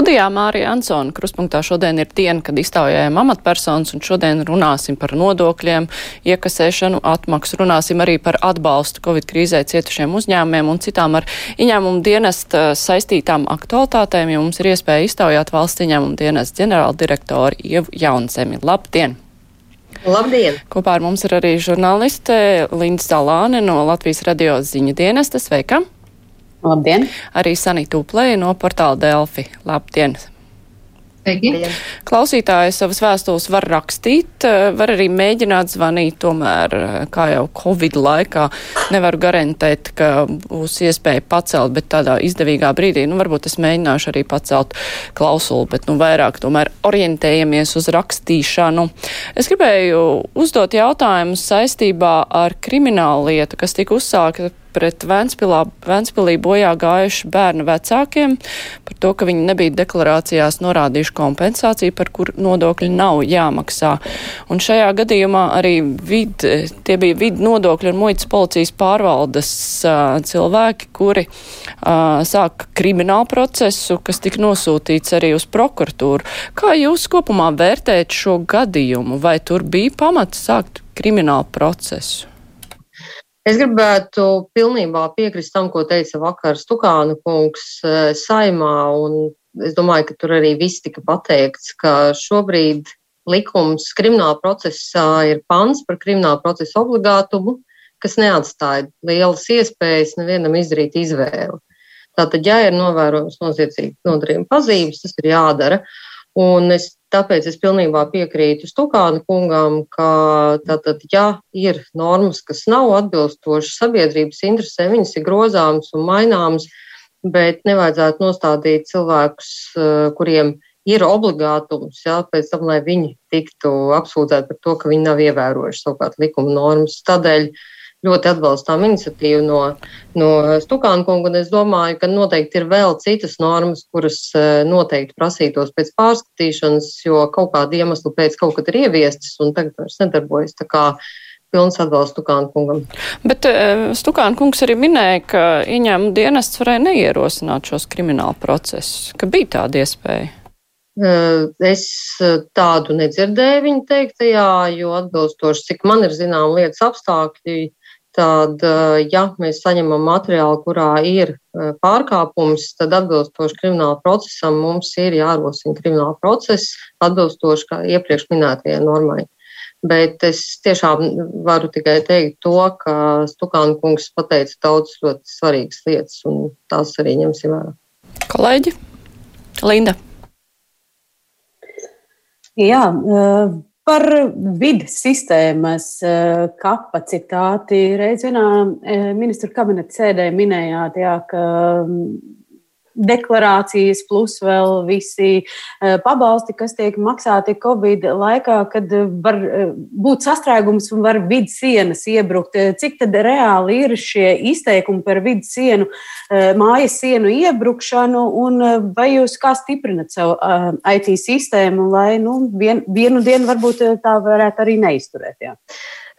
Studijā Mārija Ansona kruspunktā šodien ir diena, kad iztaujājam amatpersonas, un šodien runāsim par nodokļiem, iekasēšanu, atmaksu, runāsim arī par atbalstu Covid krīzē cietušiem uzņēmumiem un citām ar ieņēmumu dienesta saistītām aktualitātēm, jo mums ir iespēja iztaujāt valsts ieņēmumu dienesta ģenerāldirektori Ievu Jaunsemi. Labdien! Labdien! Kopā ar mums ir arī žurnāliste Linda Zalāne no Latvijas radio ziņu dienesta. Sveika! Labdien! Arī Sanita Uplēja no portāla Delfi. Labdien! Sveiki. Klausītāji savas vēstules var rakstīt, eh, var arī mēģināt zvanīt, tomēr, eh, kā jau Covid laikā, nevaru garantēt, ka būs iespēja pacelt, bet tādā izdevīgā brīdī, nu, varbūt es mēģināšu arī pacelt klausulu, bet, nu, vairāk tomēr orientējamies uz rakstīšanu. Es gribēju uzdot jautājumu saistībā ar kriminālu lietu, kas tika uzsākta pret Vēnspilā, Vēnspilī bojā gājuši bērnu vecākiem par to, ka viņi nebija deklarācijās norādījuši kompensāciju, par kur nodokļi nav jāmaksā. Un šajā gadījumā arī vid, tie bija vidu nodokļu un muitas policijas pārvaldes uh, cilvēki, kuri uh, sāka kriminālu procesu, kas tika nosūtīts arī uz prokuratūru. Kā jūs kopumā vērtējat šo gadījumu? Vai tur bija pamats sākt kriminālu procesu? Es gribētu pilnībā piekrist tam, ko teica vakar Stukāna kungs eh, saimā, un es domāju, ka tur arī viss tika pateikts, ka šobrīd likums krimināla procesā ir pants par krimināla procesa obligātumu, kas neatstāja lielas iespējas nevienam izdarīt izvēli. Tātad, ja ir novērojams noziedzīgi nodarījuma pazīmes, tas ir jādara. Un es Tāpēc es pilnībā piekrītu Stukāna kungam, ka tātad, ja ir normas, kas nav atbilstošas sabiedrības interesē, viņas ir grozāmas un maināmas, bet nevajadzētu nostādīt cilvēkus, eh, kuriem ir obligātums, jā, pēc tam, lai viņi tiktu apsūdzēti par to, ka viņi nav ievērojuši savukārt likuma normas. Tādēļ uh, ļoti atbalstām iniciatīvu no, no Stukāna kunga, un es domāju, ka noteikti ir vēl citas normas, kuras eh, noteikti prasītos pēc pārskatīšanas, jo kaut kāda iemesla pēc kaut kad ir ieviestas un tagad vairs nedarbojas. Pilns atbalsts Stukāna kungam. Bet uh, Stukāna kungs arī minēja, ka ieņēmuma dienests varēja neierosināt šos kriminālu procesus, ka bija tāda iespēja. Eh, es tādu nedzirdēju viņa teiktajā, jo atbilstoši, cik man ir zinām lietas apstākļi, tad, eh, ja mēs saņemam materiālu, kurā ir eh, pārkāpums, tad atbilstoši krimināla procesam mums ir jārosina krimināla process atbilstoši kā iepriekš minētajai normai. Bet es tiešām varu tikai teikt to, ka Stukāna kungs pateica daudz ļoti svarīgas lietas, un tās arī ņemsim vērā. Kolēģi, Linda. Jā, uh Par vidas sistēmas eh, kapacitāti. Reiz vienā eh, ministru kabineta sēdē minējāt, jā, ka deklarācijas, plus vēl visi eh, pabalsti, kas tiek maksāti Covid laikā, kad eh, var eh, būt sastrēgums un var vidas sienas iebrukt. Cik tad reāli ir šie izteikumi par vidas sienu, mājas sienu iebrukšanu, un vai jūs kā stiprinat savu IT sistēmu, lai nu, vien, vienu dienu varbūt tā varētu arī neizturēt? Jā?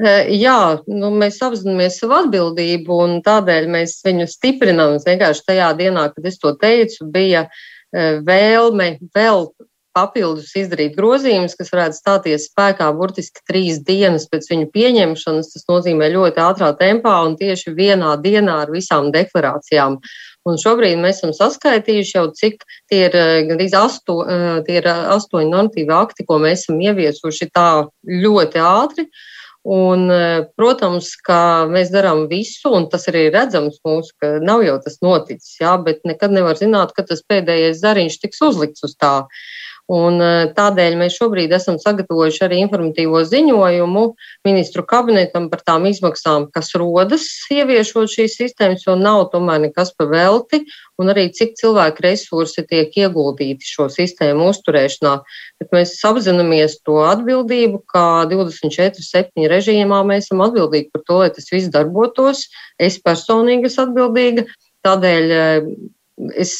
Jā, nu, mēs apzināmies savu atbildību un tādēļ mēs viņu stiprinām. Vienkārši tajā dienā, kad es to teicu, bija vēlme vēl papildus izdarīt grozījumus, kas varētu stāties spēkā burtiski trīs dienas pēc viņu pieņemšanas. Tas nozīmē ļoti ātrā tempā un tieši vienā dienā ar visām deklarācijām. Un šobrīd mēs esam saskaitījuši jau, cik tie ir gandrīz asto, tie ir astoņi normatīvi akti, ko mēs esam ieviesuši tā ļoti ātri. Uh, Un, e, protams, ka mēs darām visu, un tas arī ir redzams mūsu, ka nav jau tas noticis, jā, bet nekad nevar zināt, ka tas pēdējais zariņš tiks uzlikts uz tā. Un eh, tādēļ mēs šobrīd esam sagatavojuši arī informatīvo ziņojumu ministru kabinetam par tām izmaksām, kas rodas ieviešot šīs sistēmas, jo nav tomēr nekas pa velti, un arī cik cilvēku resursi tiek ieguldīti šo sistēmu uzturēšanā. Bet mēs apzināmies to atbildību, ka 24-7 režīmā mēs esam atbildīgi par to, lai tas viss darbotos. Es personīgi esmu atbildīga. Tādēļ eh, es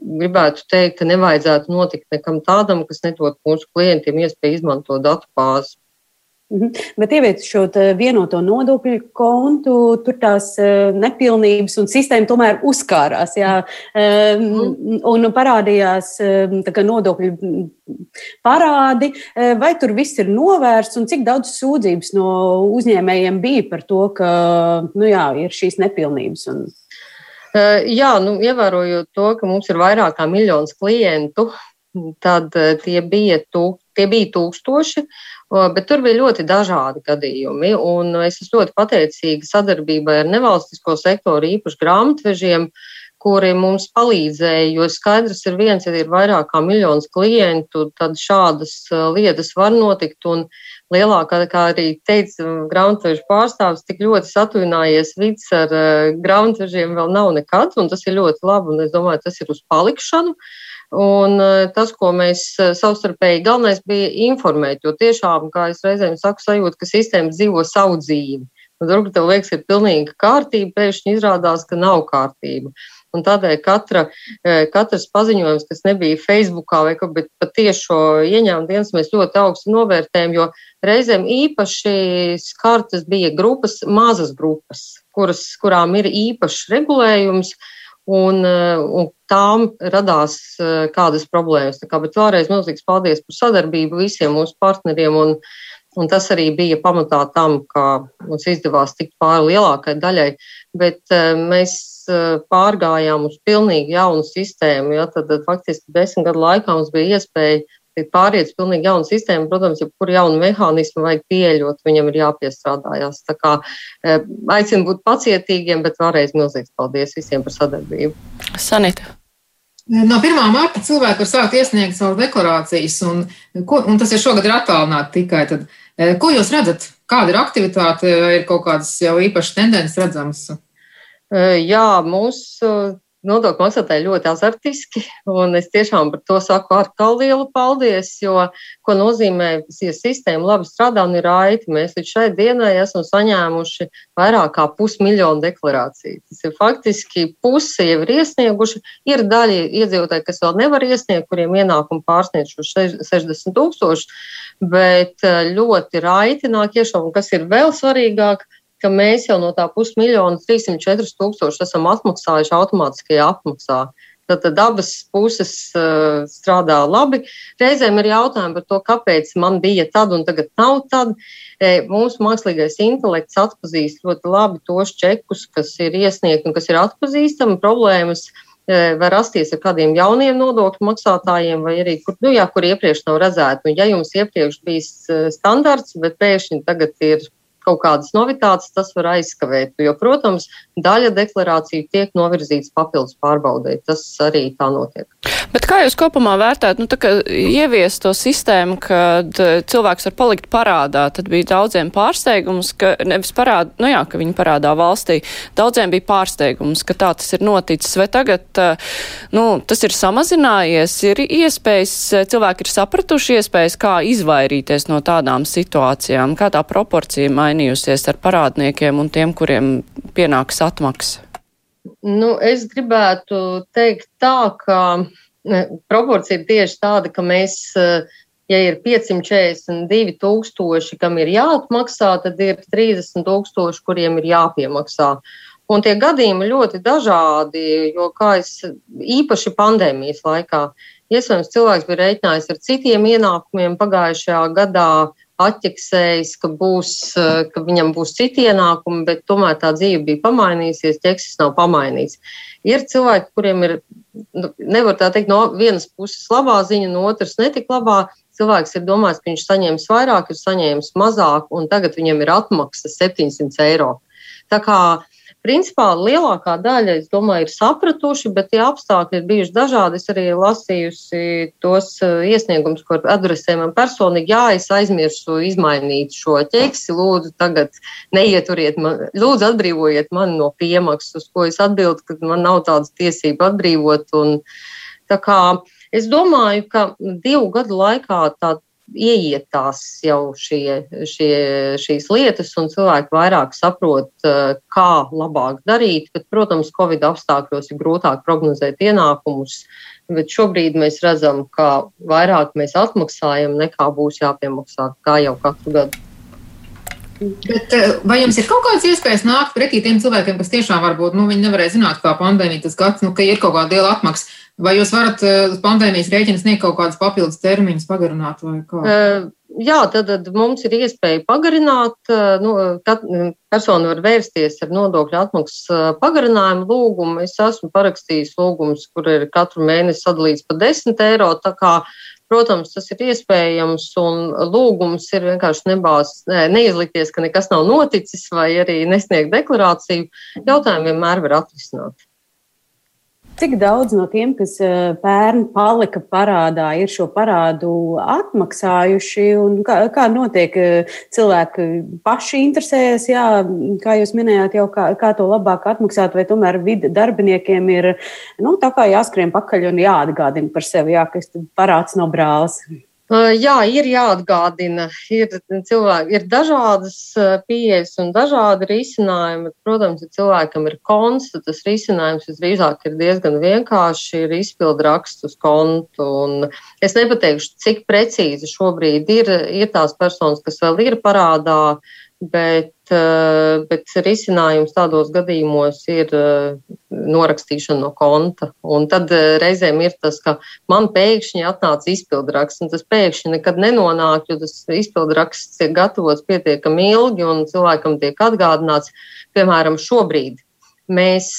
gribētu teikt, ka nevajadzētu notikt nekam tādam, kas nedod mūsu klientiem iespēju izmantot datu bāzi. Mhm. Bet ieviešot vienoto nodokļu kontu, tur tās nepilnības un sistēma tomēr uzkārās. Jā, mhm. un parādījās nodokļu parādi. Vai tur viss ir novērsts un cik daudz sūdzības no uzņēmējiem bija par to, ka nu jā, ir šīs nepilnības? Un... Jā, nu, ievērojot to, ka mums ir vairāk kā miljons klientu, tad tie bija, tū, tie bija tūkstoši. Bet tur bija ļoti dažādi gadījumi, es esmu ļoti pateicīga sadarbībai ar nevalstisko sektoru, īpaši grāmatvežiem, kuri mums palīdzēja, jo skaidrs ir viens, ja ir vairāk kā miljons klientu, tad šādas lietas var notikt, un lielākā, kā arī teica grāmatvežu pārstāvis, tik ļoti satuvinājies vids ar grāmatvežiem vēl nav nekad, un tas ir ļoti labi, un es domāju, tas ir uz palikšanu. Uh, Un tas, ko mēs savstarpēji galvenais bija informēt, jo tiešām, kā es reizēm saku, sajūta, ka sistēma dzīvo savu dzīvi. Un tur, tev liekas, ir pilnīga kārtība, pēkšņi izrādās, ka nav kārtība. Un tādēļ katra, eh, katrs paziņojums, kas nebija Facebookā vai ko, bet patiešo ieņēmumu dienas mēs ļoti augstu novērtējam, jo reizēm īpaši skartas bija grupas, mazas grupas, kuras, kurām ir īpašs regulējums, un, eh, un tām radās eh, kādas problēmas. Tā kā, bet vēlreiz milzīgs paldies par sadarbību visiem mūsu partneriem, un, un tas arī bija pamatā tam, ka mums izdevās tikt pāri lielākai daļai, bet mēs pārgājām uz pilnīgi jaunu sistēmu, ja, tad, tad faktiski desmit gadu laikā mums bija iespēja pāriet uz pilnīgi jaunu sistēmu. Protams, ja kur jaunu mehānismu vajag pieļot, viņam ir jāpiestrādājās. Tā kā e, aicinu būt pacietīgiem, bet vēlreiz milzīgs paldies visiem par sadarbību. Sanita. No 1. marta cilvēki var sākt iesniegt savas deklarācijas, un, ko, un tas ir šogad ir attālināti tikai. Tad, ko jūs redzat? Kāda ir aktivitāte? Ir kaut kādas jau īpašas tendences redzamas? Jā, mūsu nodokļu maksātāji ļoti azartiski, un es tiešām par to saku atkal lielu paldies, jo, ko nozīmē, ja sistēma labi strādā un ir raiti, mēs līdz šai dienai esam saņēmuši vairāk kā pusmiljonu deklarāciju. Tas ir faktiski puse jau ir iesnieguši, ir daļa iedzīvotāji, kas vēl nevar iesniegt, kuriem ienākumi pārsniedz šo 60 tūkstoši, bet eh, ļoti raiti nāk un kas ir vēl svarīgāk, ka mēs jau no tā pusmiljona 304 tūkstoši esam atmaksājuši automātiskajā apmaksā. Tātad abas puses uh, strādā labi. Reizēm ir jautājumi par to, kāpēc man bija tad un tagad nav tad. E, mūsu mākslīgais intelekts atpazīst ļoti labi tos čekus, kas ir iesniegti un kas ir atpazīstami. Problēmas e, var rasties ar kādiem jauniem nodokļu maksātājiem, vai arī, kur, nu, jā, kur iepriekš nav redzēti. Un, ja jums iepriekš bija standarts, bet pēkšņi tagad ir kaut kādas novitātes, tas var aizskavēt. Jo, protams, daļa deklarāciju tiek novirzītas papildus pārbaudē. Tas arī tā notiek. Bet kā jūs kopumā vērtējat, nu, tā kā ievies to sistēmu, kad eh, cilvēks var palikt parādā, tad bija daudziem pārsteigums, ka nevis parāda, nu jā, ka viņi parādā valstī, daudziem bija pārsteigums, ka tā tas ir noticis, vai tagad, eh, nu, tas ir samazinājies, ir iespējas, eh, cilvēki ir sapratuši iespējas, kā izvairīties no tādām situācijām, kā tā proporcija mainīsies mainījusies ar parādniekiem un tiem, kuriem pienāks atmaksa? Nu, es gribētu teikt tā, ka proporcija ir tieši tāda, ka mēs, ja ir 542 tūkstoši, kam ir jāatmaksā, tad ir 30 tūkstoši, kuriem ir jāpiemaksā. Un tie gadījumi ļoti dažādi, jo kā es īpaši pandēmijas laikā, iespējams, cilvēks bija rēķinājis ar citiem ienākumiem pagājušajā gadā, atķeksējis, ka, būs, eh, ka viņam būs citi ienākumi, bet tomēr tā dzīve bija pamainījusies, ķeksis nav pamainīts. Ir cilvēki, kuriem ir, nu, nevar tā teikt, no vienas puses labā ziņa, no otras netik labā. Cilvēks ir domājis, ka viņš saņēmis vairāk, ir saņēmis mazāk, un tagad viņam ir atmaksa 700 eiro. Tā kā uh, Principā lielākā daļa, es domāju, ir sapratuši, bet tie apstākļi ir bijuši dažādi. Es arī lasījusi tos eh, iesniegumus, kur adresē man personīgi, jā, es aizmirsu izmainīt šo ķeksi, lūdzu, tagad neieturiet man, lūdzu, atbrīvojiet mani no piemaksas, uz ko es atbildu, ka man nav tādas tiesības atbrīvot. Un, tā kā es domāju, ka divu gadu laikā tā ieietās jau šie, šie, šīs lietas, un cilvēki vairāk saprot, kā labāk darīt. Bet, protams, Covid apstākļos ir grūtāk prognozēt ienākumus, bet šobrīd mēs redzam, ka vairāk mēs atmaksājam, nekā būs jāpiemaksā, kā jau katru gadu. Bet, vai jums ir kaut kādas iespējas nākt pretī tiem cilvēkiem, kas tiešām varbūt nu, nevarēja zināt, kā pandēmija tas gads, nu, ka ir kaut kāda liela atmaksa? Vai jūs varat uz pandēmijas rēķina sniegt kaut kādus papildus termiņus, pagarināt vai kā? Jā, tad, tad mums ir iespēja pagarināt. Nu, kat, persona var vērsties ar nodokļu atmaksas pagarinājumu lūgumu. Es esmu parakstījis lūgumus, kur ir katru mēnesi sadalīts pa 10 eiro. Protams, tas ir iespējams, un lūgums ir vienkārši nebās, neizlikties, ka nekas nav noticis, vai arī nesniegt deklarāciju. Jautājumu vienmēr var atrisināt. Cik daudz no tiem, kas pērn palika parādā, ir šo parādu atmaksājuši? Kā, kā notiek? Cilvēki paši interesējas, jā, kā jūs minējāt, jau kā, kā to labāk atmaksāt, vai tomēr vidi darbiniekiem ir nu, jāskrien pakaļ un jāatgādina par sevi, jā, ka parāds nav brālis. Jā, ir jāatgādina. Ir, cilvēki, ir dažādas pieejas un dažādi risinājumi. Protams, ja cilvēkam ir konts, tad tas risinājums visdrīzāk ir diezgan vienkārši. Ir izpildu raksts uz kontu. Un es nepateikšu, cik precīzi šobrīd ir, ir tās personas, kas vēl ir parādā bet, eh, bet risinājums tādos gadījumos ir eh, norakstīšana no konta. Un tad eh, reizēm ir tas, ka man pēkšņi atnāca izpildraksts, un tas pēkšņi nekad nenonāk, jo tas izpildraksts tiek gatavots pietiekami ilgi, un cilvēkam tiek atgādināts, piemēram, šobrīd mēs.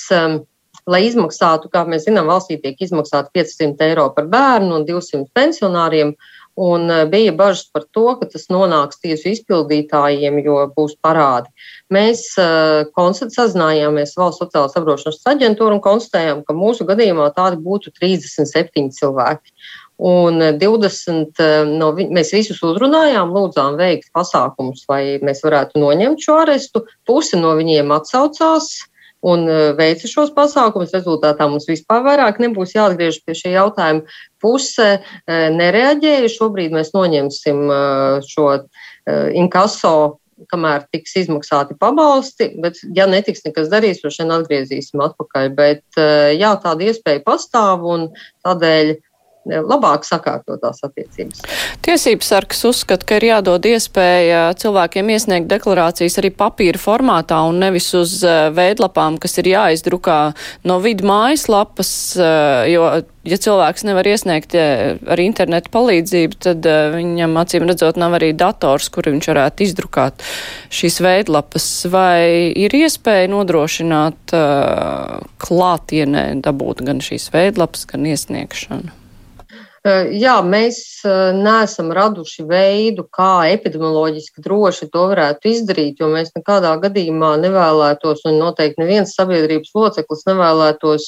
Lai izmaksātu, kā mēs zinām, valstī tiek izmaksāti 500 eiro par bērnu un 200 pensionāriem, uh, Un eh, bija bažas par to, ka tas nonāks tiesu izpildītājiem, jo būs parādi. Mēs uh, sazinājāmies valsts sociālās apdrošināšanas aģentūru un konstatējām, ka mūsu gadījumā tādi būtu 37 cilvēki. Un 20 eh, no vi mēs visus uzrunājām, lūdzām veikt pasākumus, lai mēs varētu noņemt šo arestu. Pusi no viņiem atsaucās. Uh, un e, veica šos pasākumus. Rezultātā mums vispār vairāk nebūs jāatgriežas pie šī jautājuma. Puse e, nereaģēja. Šobrīd mēs noņemsim e, šo inkaso kamēr tiks izmaksāti pabalsti, bet, ja netiks nekas darīts, droši vien atgriezīsim atpakaļ. Bet, jā, tāda iespēja pastāv un tādēļ labāk sakārtotās attiecības. Tiesības sargs uzskata, ka ir jādod iespēja cilvēkiem iesniegt deklarācijas arī papīra formātā un nevis uz eh, veidlapām, kas ir jāizdrukā no vidu mājaslapas, eh, jo, ja cilvēks nevar iesniegt ar internetu palīdzību, tad eh, viņam acīm redzot nav arī dators, kur viņš varētu izdrukāt šīs veidlapas. Vai ir iespēja nodrošināt klātienē dabūt gan šīs veidlapas, gan iesniegšanu? Jā, mēs neesam raduši veidu, kā epidemioloģiski droši to varētu izdarīt, jo mēs nekādā gadījumā nevēlētos, un noteikti neviens sabiedrības loceklis nevēlētos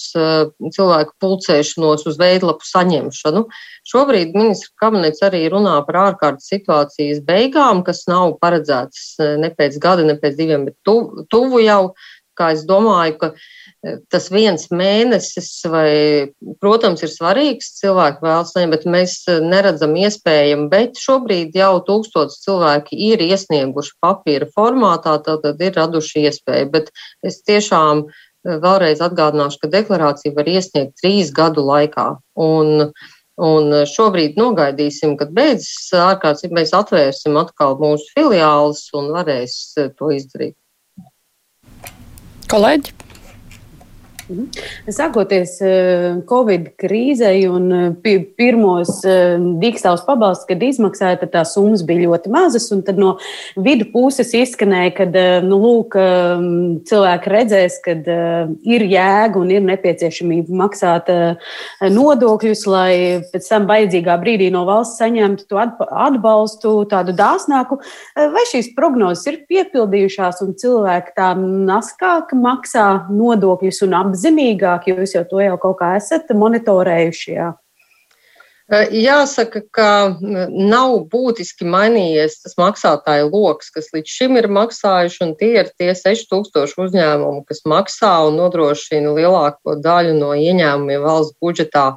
cilvēku pulcēšanos uz veidlapu saņemšanu. Šobrīd ministra kabinets arī runā par ārkārtas situācijas beigām, kas nav paredzētas ne pēc gada, ne pēc diviem, bet tuvu, jau. Kā es domāju, ka tas viens mēnesis, vai, protams, ir svarīgs, cilvēki vēlas saņemt, bet mēs neredzam iespējamu, bet šobrīd jau tūkstots cilvēki ir iesnieguši papīra formātā, tad ir raduši iespēju, bet es tiešām vēlreiz atgādināšu, ka deklarāciju var iesniegt trīs gadu laikā. Un, Un šobrīd nogaidīsim, kad beidzas ārkārtas, mēs atvērsim atkal mūsu filiālis un varēs to izdarīt. Kolēģi? Mhm. Sākoties eh, Covid krīzei un eh, pirmos eh, dīkstāvus pabalstus, kad izmaksāja, tad tās summas bija ļoti mazas. Tad no vidu puses izskanēja, ka nu, lūk, cilvēki redzēs, ka ir jēga un ir nepieciešamība maksāt nodokļus, lai pēc tam vajadzīgā brīdī no valsts saņemtu to atbalstu, tādu dāsnāku. Vai šīs prognozes ir piepildījušās un cilvēki tā naskāk maksā nodokļus un apzīmē? Apzinīgāk, jūs jau to jau kaut kā esat monitorējuši. Jā. Jāsaka, ka nav būtiski mainījies tas maksātāju lokus, kas līdz šim ir maksājuši, un tie ir tie 6000 uzņēmumu, kas maksā un nodrošina lielāko daļu no ieņēmumiem valsts budžetā.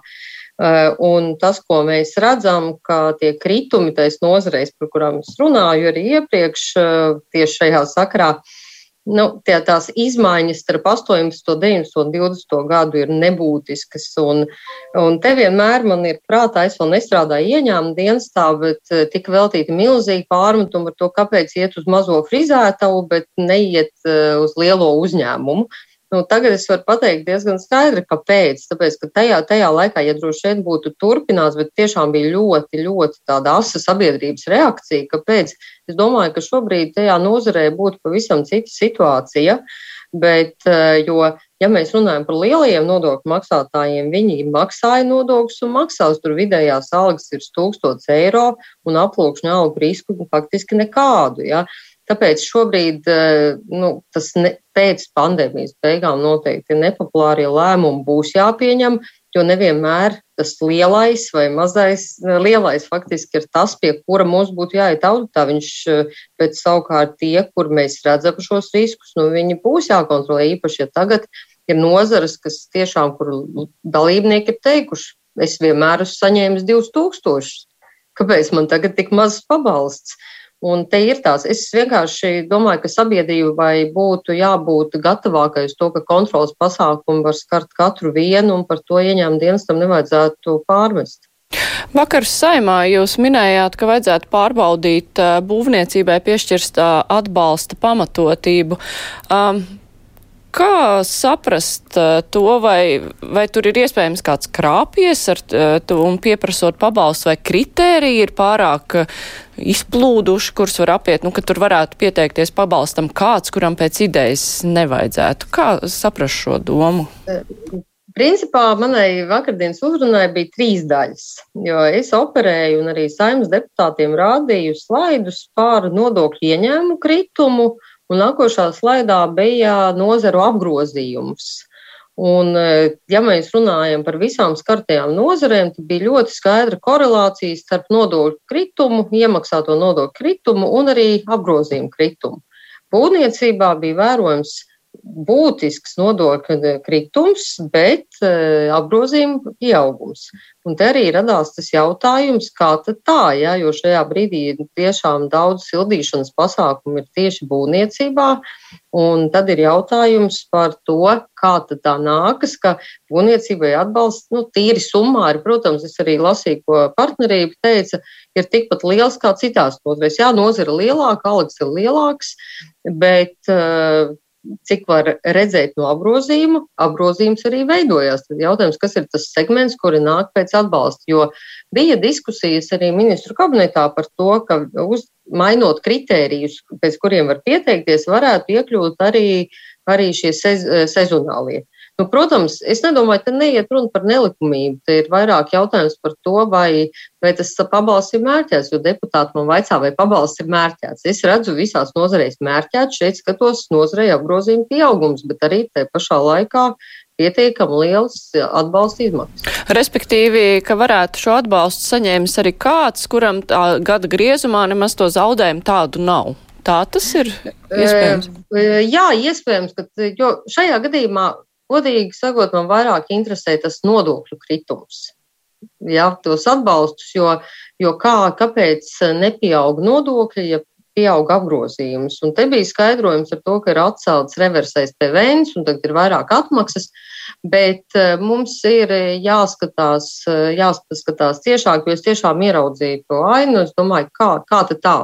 Un tas, ko mēs redzam, ka tie kritumi tais nozareis, par kurām es runāju arī iepriekš, tieši šajā sakrā, nu, tie, tās izmaiņas starp 18, 19 un 20 gadu ir nebūtiskas. Un, un te vienmēr man ir prātā, es vēl nestrādāju ieņēmuma dienestā, bet tika veltīti milzīgi pārmetumi par to, kāpēc iet uz mazo frizētavu, bet neiet uz lielo uzņēmumu. Nu, tagad es varu pateikt diezgan skaidri, kāpēc. Tāpēc, ka tajā, tajā laikā, ja droši vien būtu turpināts, bet tiešām bija ļoti, ļoti tāda asa sabiedrības reakcija, kāpēc. Es domāju, ka šobrīd tajā nozarē būtu pavisam cita situācija. Bet, eh, jo, ja mēs runājam par lielajiem nodokļu maksātājiem, viņi maksāja nodokļus un maksās. Tur vidējās algas ir 1000 eiro un aplūkšņa algu risku faktiski nekādu. Ja. Tāpēc šobrīd eh, nu, tas ne, pēc pandēmijas beigām noteikti nepopulārie lēmumi būs jāpieņem, jo nevienmēr tas lielais vai mazais, lielais faktiski ir tas, pie kura mums būtu jāiet auditā. Viņš pēc eh, savukārt tie, kur mēs redzam šos riskus, nu, viņi būs jākontrolē īpaši, ja tagad ir nozares, kas tiešām, kur dalībnieki ir teikuši, es vienmēr esmu saņēmis 2000. Kāpēc man tagad tik mazs pabalsts? Un te ir tās, es vienkārši domāju, ka sabiedrībai būtu jābūt gatavākai uz to, ka kontrolas pasākumi var skart katru vienu un par to ieņēmumu dienestam nevajadzētu pārmest. Vakar saimā jūs minējāt, ka vajadzētu pārbaudīt būvniecībai piešķirstā atbalsta pamatotību. Um, Kā saprast to, vai, vai tur ir iespējams kāds krāpies ar to un pieprasot pabalstu, vai kritēriji ir pārāk izplūduši, kurus var apiet, nu, ka tur varētu pieteikties pabalstam kāds, kuram pēc idejas nevajadzētu. Kā saprast šo domu? Principā manai vakardienas uzrunai bija trīs daļas, jo es operēju un arī saimnes deputātiem rādīju slaidus par nodokļu ieņēmumu kritumu, uh, un nākošā slaidā bija nozaru apgrozījums. Un, ja mēs runājam par visām skartajām nozarēm, tad bija ļoti skaidra korelācija starp nodokļu kritumu, iemaksāto nodokļu kritumu un arī apgrozījumu kritumu. Būvniecībā bija vērojams būtisks nodokļu kritums, bet uh, apgrozījuma pieaugums. Un te arī radās tas jautājums, kā tad tā, ja, jo šajā brīdī tiešām daudz sildīšanas pasākumu ir tieši būvniecībā, un tad ir jautājums par to, kā tad tā nākas, ka būvniecībai atbalsts, nu, tīri summāri, protams, es arī lasīju, ko partnerība teica, ir tikpat liels kā citās nozarēs. Jā, nozara lielāka, algas ir lielāks, bet uh, cik var redzēt no apgrozījuma, apgrozījums arī veidojās. Tad jautājums, kas ir tas segments, kuri nāk pēc atbalsta, jo bija diskusijas arī ministru kabinetā par to, ka uz, mainot kritērijus, pēc kuriem var pieteikties, varētu iekļūt arī, arī šie sez, sezonālie. Nu, protams, es nedomāju, ka neiet runa par nelikumību. Te ir vairāk jautājums par to, vai, vai tas pabalsts ir mērķēts, jo deputāti man vaicā, vai pabalsts ir mērķēts. Es redzu visās nozareis mērķēts, šeit skatos nozarei apgrozījuma pieaugums, bet arī te pašā laikā pietiekami liels atbalsta izmaksas. Respektīvi, ka varētu šo atbalstu saņēmis arī kāds, kuram tā gada griezumā nemaz to zaudējumu tādu nav. Tā tas ir iespējams. Jā, iespējams, ka šajā gadījumā Godīgi sakot, man vairāk interesē tas nodokļu kritums. Jā, tos atbalstus, jo, jo kā, kāpēc nepieaug nodokļi, ja pieaug apgrozījums. Un te bija skaidrojums ar to, ka ir atcelts reversais PVN, un tagad ir vairāk atmaksas, bet eh, mums ir jāskatās, eh, jāskatās ciešāk, jo es tiešām ieraudzīju to ainu. Es domāju, kā, kā tā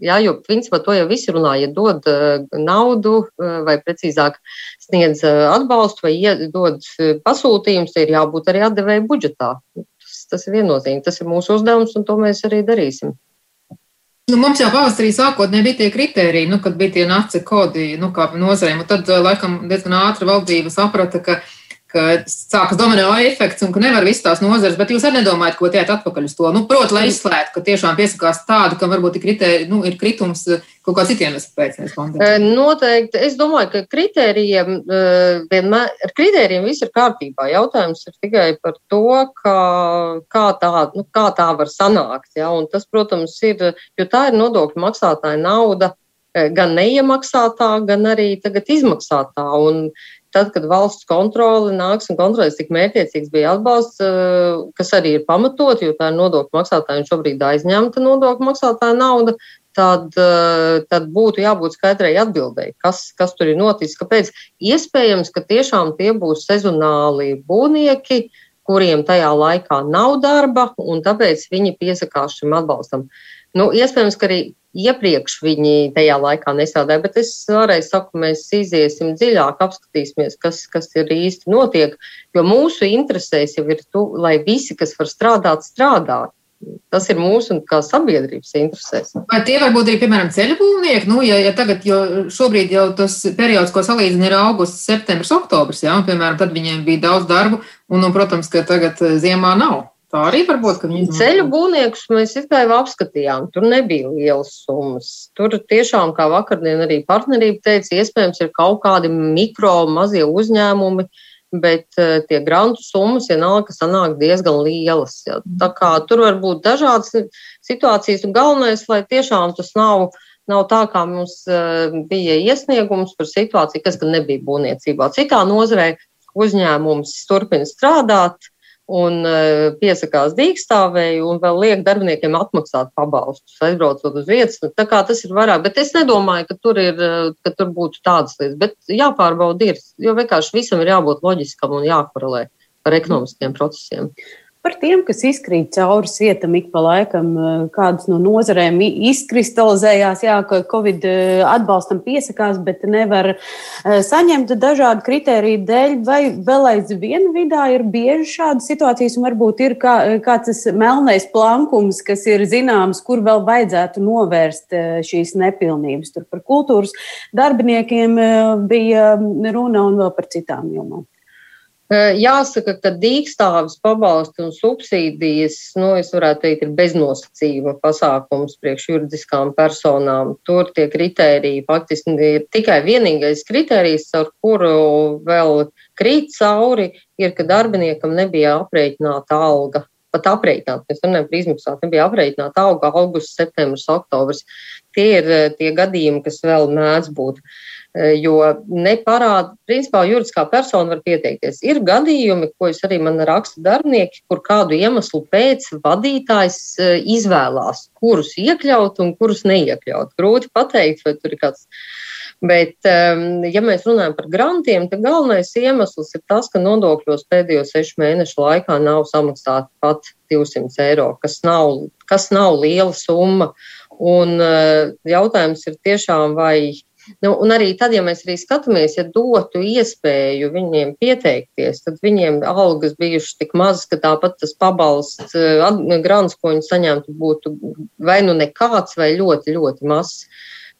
Jā, jo principā to jau visi runā, ja dod uh, naudu uh, vai precīzāk sniedz uh, atbalstu vai dod pasūtījumus, ir jābūt arī atdevēju budžetā. Tas, tas ir viennozīmīgi, tas ir mūsu uzdevums un to mēs arī darīsim. Nu, mums jau pavasarī sākotnēji bija tie kriteriji, nu, kad bija tie naci kodi, nu, nozarēm, un tad laikam diezgan ātri valdība saprata, ka ka sākas domino efekts un ka nevar visas tās nozares, bet jūs arī nedomājat, ko tiet atpakaļ uz to. Nu, Protams, lai izslēgtu, ka tiešām piesakās tādu, kam varbūt ir, kritēri, nu, ir kritums kaut kā citiem pēc. Noteikti. Es domāju, ka kritērijiem vienmēr, ar kritērijiem viss ir kārtībā. Jautājums ir tikai par to, kā, kā, tā, nu, kā tā var sanākt. Ja? Un tas, protams, ir, jo tā ir nodokļu maksātāja nauda gan neiemaksātā, gan arī tagad izmaksātā. Un tad, kad valsts kontrole nāks un kontrolēs, cik mērķiecīgs bija atbalsts, kas arī ir pamatot, jo tā ir nodokļu maksātāja un šobrīd aizņemta nodokļu maksātāja nauda, tad, tad būtu jābūt skaidrai atbildēji, kas, kas tur ir noticis, kāpēc. Iespējams, ka tiešām tie būs sezonāli būvnieki, kuriem tajā laikā nav darba, un tāpēc viņi piesakās šim atbalstam. Nu, iespējams, ka arī iepriekš viņi tajā laikā nestrādāja, bet es vēlreiz saku, mēs iziesim dziļāk, apskatīsimies, kas, kas ir īsti notiek, jo mūsu interesēs jau ir, tu, lai visi, kas var strādāt, strādā. Tas ir mūsu kā sabiedrības interesēs. Vai tie var būt arī, piemēram, ceļu būvnieki? Nu, ja, ja tagad, jo šobrīd jau tas periods, ko salīdzina, ir augusts, septembris, oktobris, jā, un, piemēram, tad viņiem bija daudz darbu, un, un protams, ka tagad eh, ziemā nav. Tā arī var būt. Ceļu būvniekus mēs tikai apskatījām. Tur nebija lielas summas. Tur tiešām, kā vakardien arī partnerība teica, iespējams ir kaut kādi mikro mazie uzņēmumi, bet uh, tie grantu summas vienalga, sanāk diezgan lielas. Ja. Tā kā tur var būt dažādas situācijas, galvenais, lai tiešām tas nav. Nav tā, kā mums uh, bija iesniegums par situāciju, kas gan nebija būvniecībā. Citā nozarē uzņēmums turpina strādāt, un e, piesakās dīkstāvēju un vēl liek darbiniekiem atmaksāt pabalstus, aizbraucot uz vietas. Nu, tā kā tas ir vairāk, bet es nedomāju, ka tur, ir, e, ka tur būtu tādas lietas, bet jāpārbauda ir, jo vienkārši visam ir jābūt loģiskam un jākorelē ar ekonomiskiem procesiem. Par tiem, kas izkrīt cauri sietam ik pa laikam, eh, kādas no nozarēm izkristalizējās, jā, ka Covid eh, atbalstam piesakās, bet nevar eh, saņemt dažādu kritēriju dēļ, vai vēl aizvien vidā ir bieži šādas situācijas, un varbūt ir kā, kāds tas melnais plankums, kas ir zināms, kur vēl vajadzētu novērst šīs nepilnības. Tur par kultūras darbiniekiem bija runa un vēl par citām jomām. Jāsaka, ka dīkstāvis pabalsti un subsīdijas, nu, es varētu teikt, ir beznosacījuma pasākums priekš juridiskām personām. Tur tie kritēriji faktiski ir tikai vienīgais kritērijs, ar kuru vēl krīt cauri, ir, ka darbiniekam nebija aprēķināta alga. Pat aprēķināt, mēs runājam par izmaksāt, nebija aprēķināta auga augusts, septembris, oktobris. Tie ir tie gadījumi, kas vēl mēdz būt. Uh, Eh, jo neparāda, principā juridiskā persona var pieteikties. Ir gadījumi, ko es arī man raksta darbinieki, kur kādu iemeslu pēc vadītājs eh, izvēlās, kurus iekļaut un kurus neiekļaut. Grūti pateikt, vai tur ir kāds. Bet, ehm, ja mēs runājam par grantiem, tad galvenais iemesls ir tas, ka nodokļos pēdējo sešu mēnešu laikā nav samaksāti pat 200 eiro, kas nav, kas nav liela summa. Un eh, jautājums ir tiešām, vai Nu, un arī tad, ja mēs arī skatāmies, ja dotu iespēju viņiem pieteikties, tad viņiem algas bijušas tik mazas, ka tāpat tas pabalsts, grants, ko viņi saņemtu, būtu vai nu nekāds, vai ļoti, ļoti mazs.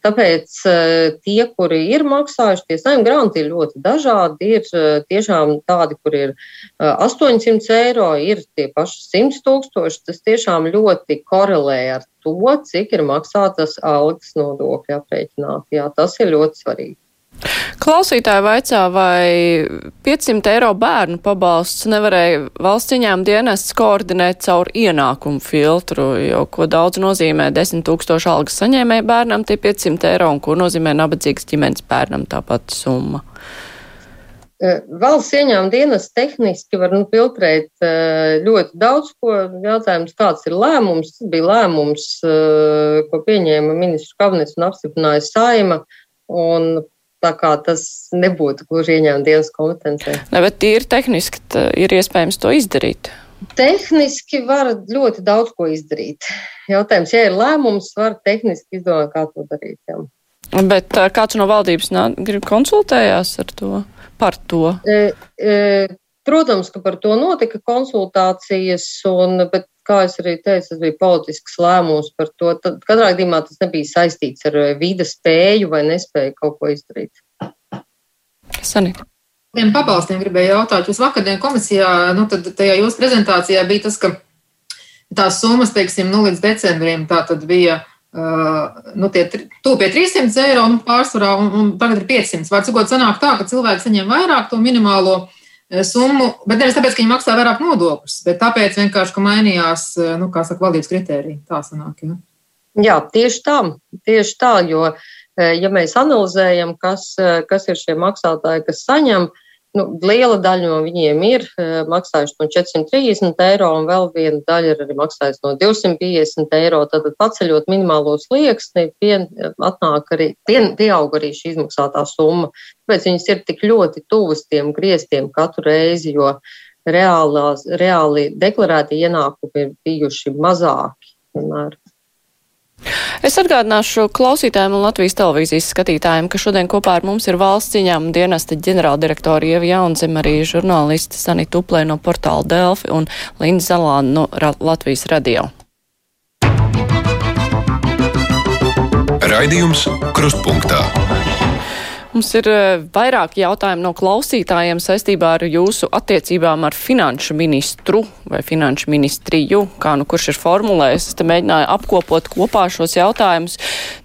Tāpēc eh, tie, kuri ir maksājuši, tie saimnieki granti ir ļoti dažādi. Ir eh, tiešām tādi, kur ir 800 eiro, ir tie paši 100 tūkstoši. Tas tiešām ļoti korelē ar to, cik ir maksātas algas nodokļi aprēķināti. Jā, tas ir ļoti svarīgi. Klausītāji vaicā, vai 500 eiro bērnu pabalsts nevarēja valsts ieņēmuma dienests koordinēt caur ienākumu filtru, jo ko daudz nozīmē 10 tūkstoši algas saņēmēja bērnam tie 500 eiro un ko nozīmē nabadzīgas ģimenes bērnam tāpat summa. E, valsts ieņēmuma dienas tehniski var nu, filtrēt e, ļoti daudz ko. Jautājums, kāds ir lēmums? Tas bija lēmums, e, ko pieņēma ministru kabinets un apstiprināja saima. Un Tā kā tas nebūtu gluži ieņēmuma dienas kompetencē. Ne, bet tīri tehniski ir iespējams to izdarīt. Tehniski var ļoti daudz ko izdarīt. Jautājums, ja ir lēmums, var tehniski izdomāt, kā to darīt. Jā. Bet kāds no valdības grib konsultējās ar to, par to? E, e, protams, ka par to notika konsultācijas, un, bet kā es arī teicu, tas bija politisks lēmums par to. Tad katrā gadījumā tas nebija saistīts ar eh, vidas spēju vai nespēju kaut ko izdarīt. Sanīt. Tiem pabalstiem gribēju jautāt. Jūs vakardien komisijā, nu tad tajā jūsu prezentācijā bija tas, ka tās summas, teiksim, nu līdz decembrim tā tad bija. Uh, nu, tie tuvu pie 300 eiro nu, pārsvarā, un, un tagad ir 500. Vārds sakot, sanāk tā, ka cilvēki saņem vairāk to minimālo uh, summu, bet nevis tāpēc, ka viņi maksā vairāk nodokļus, bet tāpēc vienkārši, ka mainījās, eh, nu, kā saka, valdības kritērija. Tā sanāk, ja. Jā, tieši tā, tieši tā, jo ja mēs analizējam, kas, kas ir šie maksātāji, kas saņem, nu, liela daļa no viņiem ir maksājuši no 430 eiro, un vēl viena daļa ir arī maksājusi no 250 eiro. Tad paceļot minimālo slieksni, pien, atnāk arī, pien, pieaug arī šī izmaksātā summa. Tāpēc viņas ir tik ļoti tuvas tiem griestiem katru reizi, jo reālās, reāli deklarēti ienākumi ir bijuši mazāki. Vienmēr. Es atgādināšu klausītājiem un Latvijas televīzijas skatītājiem, ka šodien kopā ar mums ir valsts ciņām dienesta ģenerāldirektora Ieva Jaunzem, arī žurnālisti Sanita Uplē no portāla Delfi un Linda Zalāna no Latvijas radio. Raidījums Krustpunktā. Mums ir eh, vairāk jautājumu no klausītājiem saistībā ar jūsu attiecībām ar finanšu ministru vai finanšu ministriju, kā nu kurš ir formulējis. Es te mēģināju apkopot kopā šos jautājumus.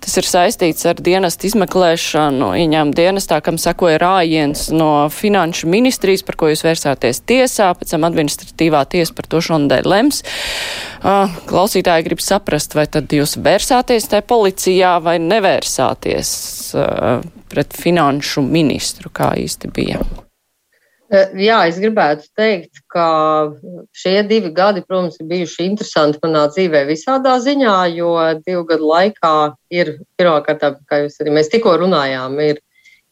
Tas ir saistīts ar dienestu izmeklēšanu, ieņēmumu dienestā, kam sekoja rājiens no finanšu ministrijas, par ko jūs vērsāties tiesā, pēc tam administratīvā tiesa par to šonadēļ lems. Klausītāji grib saprast, vai tad jūs vērsāties tajā policijā vai nevērsāties pret finanšu ministru, kā īsti bija? Jā, es gribētu teikt, ka šie divi gadi, protams, ir bijuši interesanti manā dzīvē visādā ziņā, jo divu gadu laikā ir, pirmkārt, kā jūs arī mēs tikko runājām, ir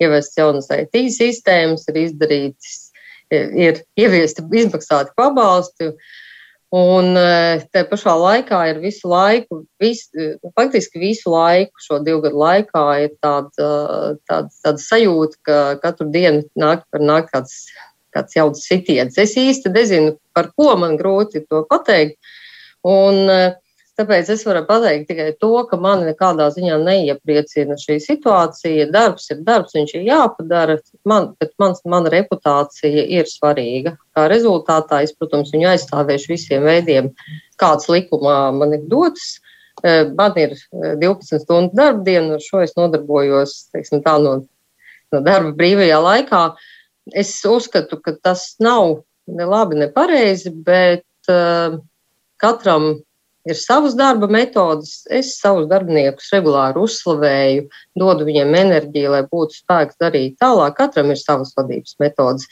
ieviests jaunas IT sistēmas, ir izdarīts, ir ieviesti izmaksāti pabalsti, Un e, te pašā laikā ir visu laiku, vis, e, faktiski visu laiku šo divu gadu laikā ir tāda, tāda, tāda sajūta, ka katru dienu nāk nāk kāds, kāds jauns sitiens. Es īsti nezinu, par ko man grūti to pateikt. Un, uh, Tāpēc es varu pateikt tikai to, ka man nekādā ziņā neiepriecina šī situācija. Darbs ir darbs, viņš ir jāpadara, man, bet mans, mana reputācija ir svarīga. Kā rezultātā es, protams, viņu aizstāvēšu visiem veidiem, kāds likumā man ir dots. E, man ir 12 e, stundu darba diena, ar šo es nodarbojos teiksim, tā, no, no darba brīvajā laikā. Es uzskatu, ka tas nav ne labi, ne pareizi, bet uh, katram ir savas darba metodas. Es savus darbiniekus regulāri uzslavēju, dodu viņiem enerģiju, lai būtu spēks darīt tālāk. Katram ir savas vadības metodas.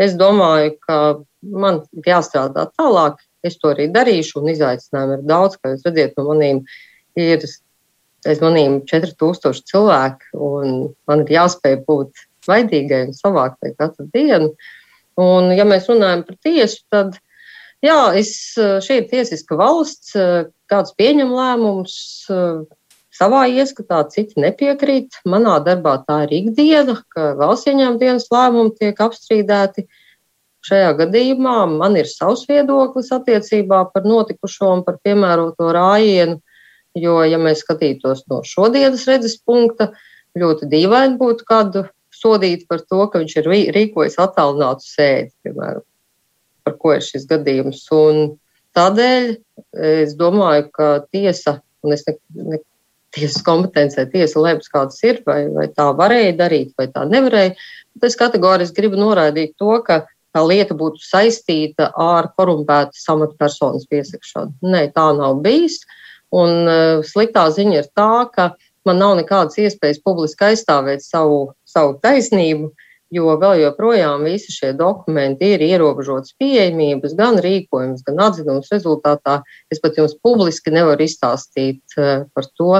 Es domāju, ka man jāstrādā tālāk. Es to arī darīšu, un izaicinājumu ir daudz, kā jūs redzat, no manīm ir aiz manīm 4000 cilvēku, un man ir jāspēj būt vaidīgai un savāktai katru dienu. Un, ja mēs runājam par tiesu, tad Jā, es, eh, šī ir tiesiska valsts, eh, kāds pieņem lēmumus eh, savā ieskatā, citi nepiekrīt. Manā darbā tā ir ikdiena, ka valsts ieņēmuma dienas lēmumi tiek apstrīdēti. Šajā gadījumā man ir savs viedoklis attiecībā par notikušo un par piemēroto rājienu, jo, ja mēs skatītos no šodienas redzes punkta, ļoti dīvaini būtu kādu sodīt par to, ka viņš ir rīkojis attālinātu sēdi, piemēram par ko ir šis gadījums. Un tādēļ es domāju, ka tiesa, un es ne, ne tiesas kompetencē, tiesa lems, kādas ir, vai, vai tā varēja darīt, vai tā nevarēja. Bet es kategoriski gribu noraidīt to, ka tā lieta būtu saistīta ar korumpētas amatpersonas piesakšanu. Nē, tā nav bijis. Un uh, sliktā ziņa ir tā, ka man nav nekādas iespējas publiski aizstāvēt savu, savu taisnību, jo vēl joprojām visi šie dokumenti ir ierobežotas pieejamības, gan rīkojums, gan atzinums rezultātā. Es pat jums publiski nevaru izstāstīt eh, par to,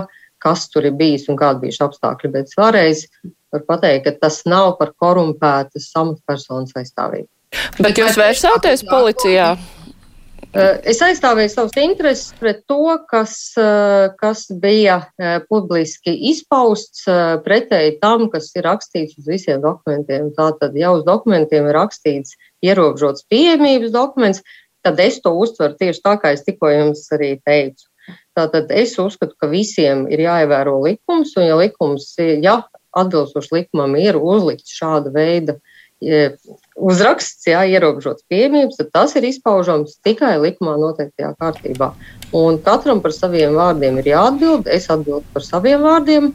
kas tur ir bijis un kādi bija šie apstākļi, bet vēlreiz varu pateikt, ka tas nav par korumpētas amatpersonas aizstāvību. Bet jūs vērsāties policijā? Eh, es aizstāvēju savus intereses pret to, kas, eh, kas bija eh, publiski izpausts pretēji tam, kas ir rakstīts uz visiem dokumentiem. Tātad, ja uz dokumentiem ir rakstīts ierobežots pieejamības dokuments, tad es to uztveru tieši tā, kā es tikko jums arī teicu. Tātad es uzskatu, ka visiem ir jāievēro likums, un ja likums, ja atbilstoši likumam ir uzlikts šāda veida uzraksts, jā, ierobežots pieejamības, tad tas ir izpaužams tikai likumā noteiktajā kārtībā. Un katram par saviem vārdiem ir jāatbild. Es atbildu par saviem vārdiem.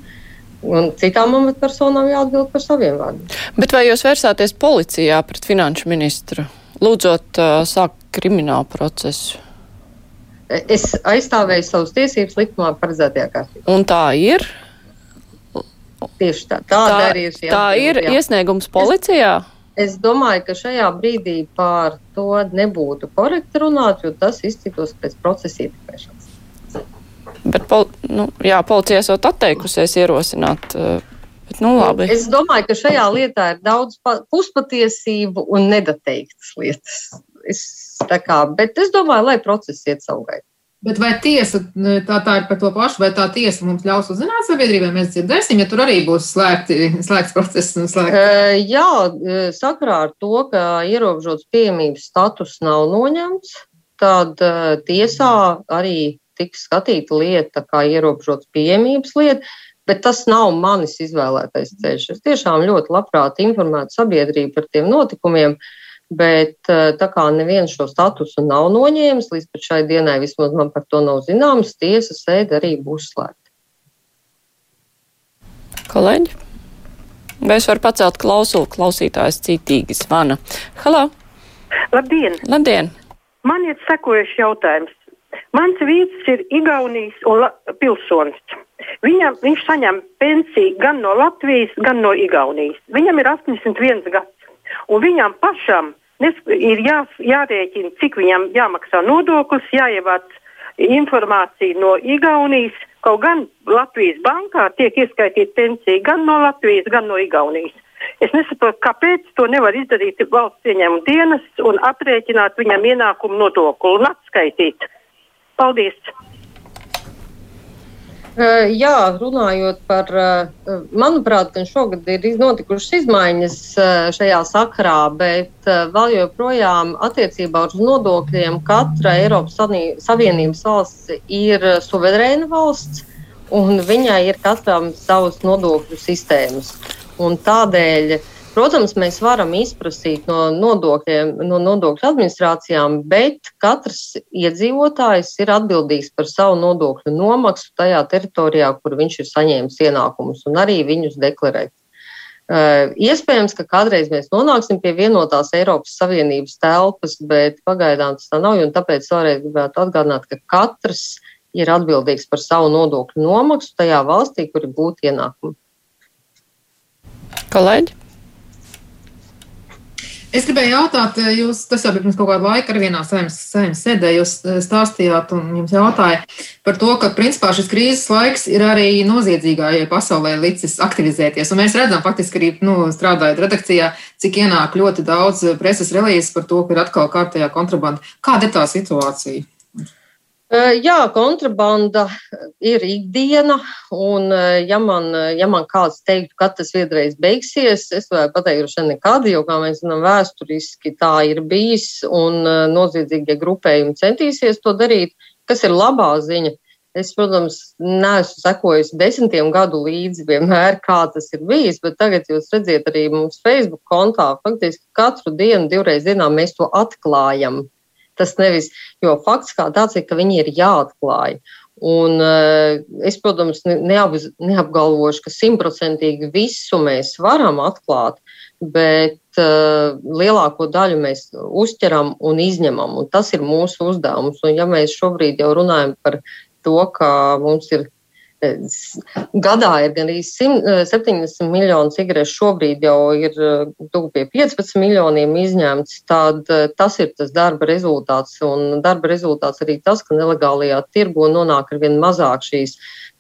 Un citām amatpersonām jāatbild par saviem vārdiem. Bet vai jūs vērsāties policijā pret finanšu ministru, lūdzot uh, sākt kriminālu procesu? Es aizstāvēju savas tiesības likumā paredzētajā kārtībā. Un tā ir? Tieši tā. Tāda Tā, arī ir tā ir jā. iesniegums policijā. Es domāju, ka šajā brīdī par to nebūtu korekti runāt, jo tas izskatos pēc procesa ietekmēšanas. Bet pol, nu, jā, policija esot atteikusies ierosināt. eh, Bet, nu, labi. Es domāju, ka šajā lietā ir daudz pa- puspatiesību un nedateiktas lietas. Es, kā, bet es domāju, lai process iet savu gaitu. Bet vai tiesa, tā, tā ir par to pašu, vai tā tiesa mums ļaus uzzināt sabiedrībai, mēs dzirdēsim, ja tur arī būs slēgti, slēgts process un slēgts. Uh, jā, sakarā ar to, ka ierobežots pieejamības status nav noņemts, tad uh, tiesā arī tiks skatīta lieta kā ierobežots pieejamības lieta, bet tas nav manis izvēlētais ceļš. Es tiešām ļoti labprāt informētu sabiedrību par tiem notikumiem, bet uh, tā kā neviens šo statusu nav noņēmis, līdz pat šai dienai vismaz man par to nav zināms, tiesas sēde arī būs slēgta. Kolēģi? Vai es varu pacelt klausulu? Klausītājs citīgi zvana. Halo! Labdien! Labdien! Man ir sekojuši jautājums. Mans vīrs ir Igaunijas pilsonis. Viņam, viņš saņem pensiju gan no Latvijas, gan no Igaunijas. Viņam ir 81 gads, un viņam pašam ir jā, jārēķina, cik viņam jāmaksā nodoklis, jāievāc informācija no Igaunijas. Kaut gan Latvijas bankā tiek ieskaitīta pensija gan no Latvijas, gan no Igaunijas. Es nesaprotu, kāpēc to nevar izdarīt valsts ieņēmuma dienas un aprēķināt viņam ienākumu nodokli un atskaitīt. Paldies! Uh, Jā, runājot par, uh, manuprāt, gan šogad ir notikušas izmaiņas uh, šajā sakarā, bet uh, vēl joprojām attiecībā uz nodokļiem katra Eiropas Savienības valsts ir uh, suverēna valsts, un viņai ir katram savas nodokļu sistēmas. Un tādēļ, protams, mēs varam izprasīt no, nodokļiem, no nodokļu administrācijām, bet katrs iedzīvotājs ir atbildīgs par savu nodokļu nomaksu tajā teritorijā, kur viņš ir saņēmis ienākumus, un arī viņus deklarēt. Uh, iespējams, ka kādreiz mēs nonāksim pie vienotās Eiropas Savienības telpas, bet pagaidām tas tā nav. Tāpēc vēlreiz gribētu atgādināt, ka katrs ir atbildīgs par savu nodokļu nomaksu tajā valstī, kur ir gūti ienākumi. Kolēģi? Es gribēju jautāt, jūs, tas jau bija pirms kaut kāda laika, arī vienā saimnes sēdē, jūs eh, stāstījāt un jums jautāja par to, ka principā šis krīzes laiks ir arī noziedzīgājai pasaulē licis aktivizēties. Un mēs redzam, faktiski arī nu, strādājot redakcijā, cik ienāk ļoti daudz preses relīzes par to, ka ir atkal kārtējā kontrabanda. Kāda ir tā situācija? Uh, Jā, kontrabanda ir ikdiena, un uh, ja man, uh, ja man kāds teiktu, ka tas vienreiz beigsies, es varētu pateikt, ka nekad, jo, kā mēs zinām, vēsturiski tā ir bijis, un noziedzīgie grupējumi centīsies to darīt, kas ir labā ziņa. Es, protams, neesmu sekojis desmitiem gadu līdzi vienmēr, kā tas ir bijis, bet tagad jūs redziet arī mums Facebook kontā, faktiski katru dienu, divreiz dienā mēs to atklājam. Tas nevis, jo fakts kā tāds ir, ka viņi ir jāatklāj. Un, uh, es, protams, ne- neapz, neapgalvošu, ka simtprocentīgi visu mēs varam atklāt, bet uh, lielāko daļu mēs uztveram un izņemam. Un tas ir mūsu uzdevums. Un, ja mēs šobrīd jau runājam par to, ka mums ir eh, gadā ir gan arī 70 miljonu cigarešu, šobrīd jau ir eh, tuvu pie 15 miljoniem izņemts, tad eh, tas ir tas darba rezultāts. Un darba rezultāts arī tas, ka nelegālajā tirgu nonāk ar vien mazāk šīs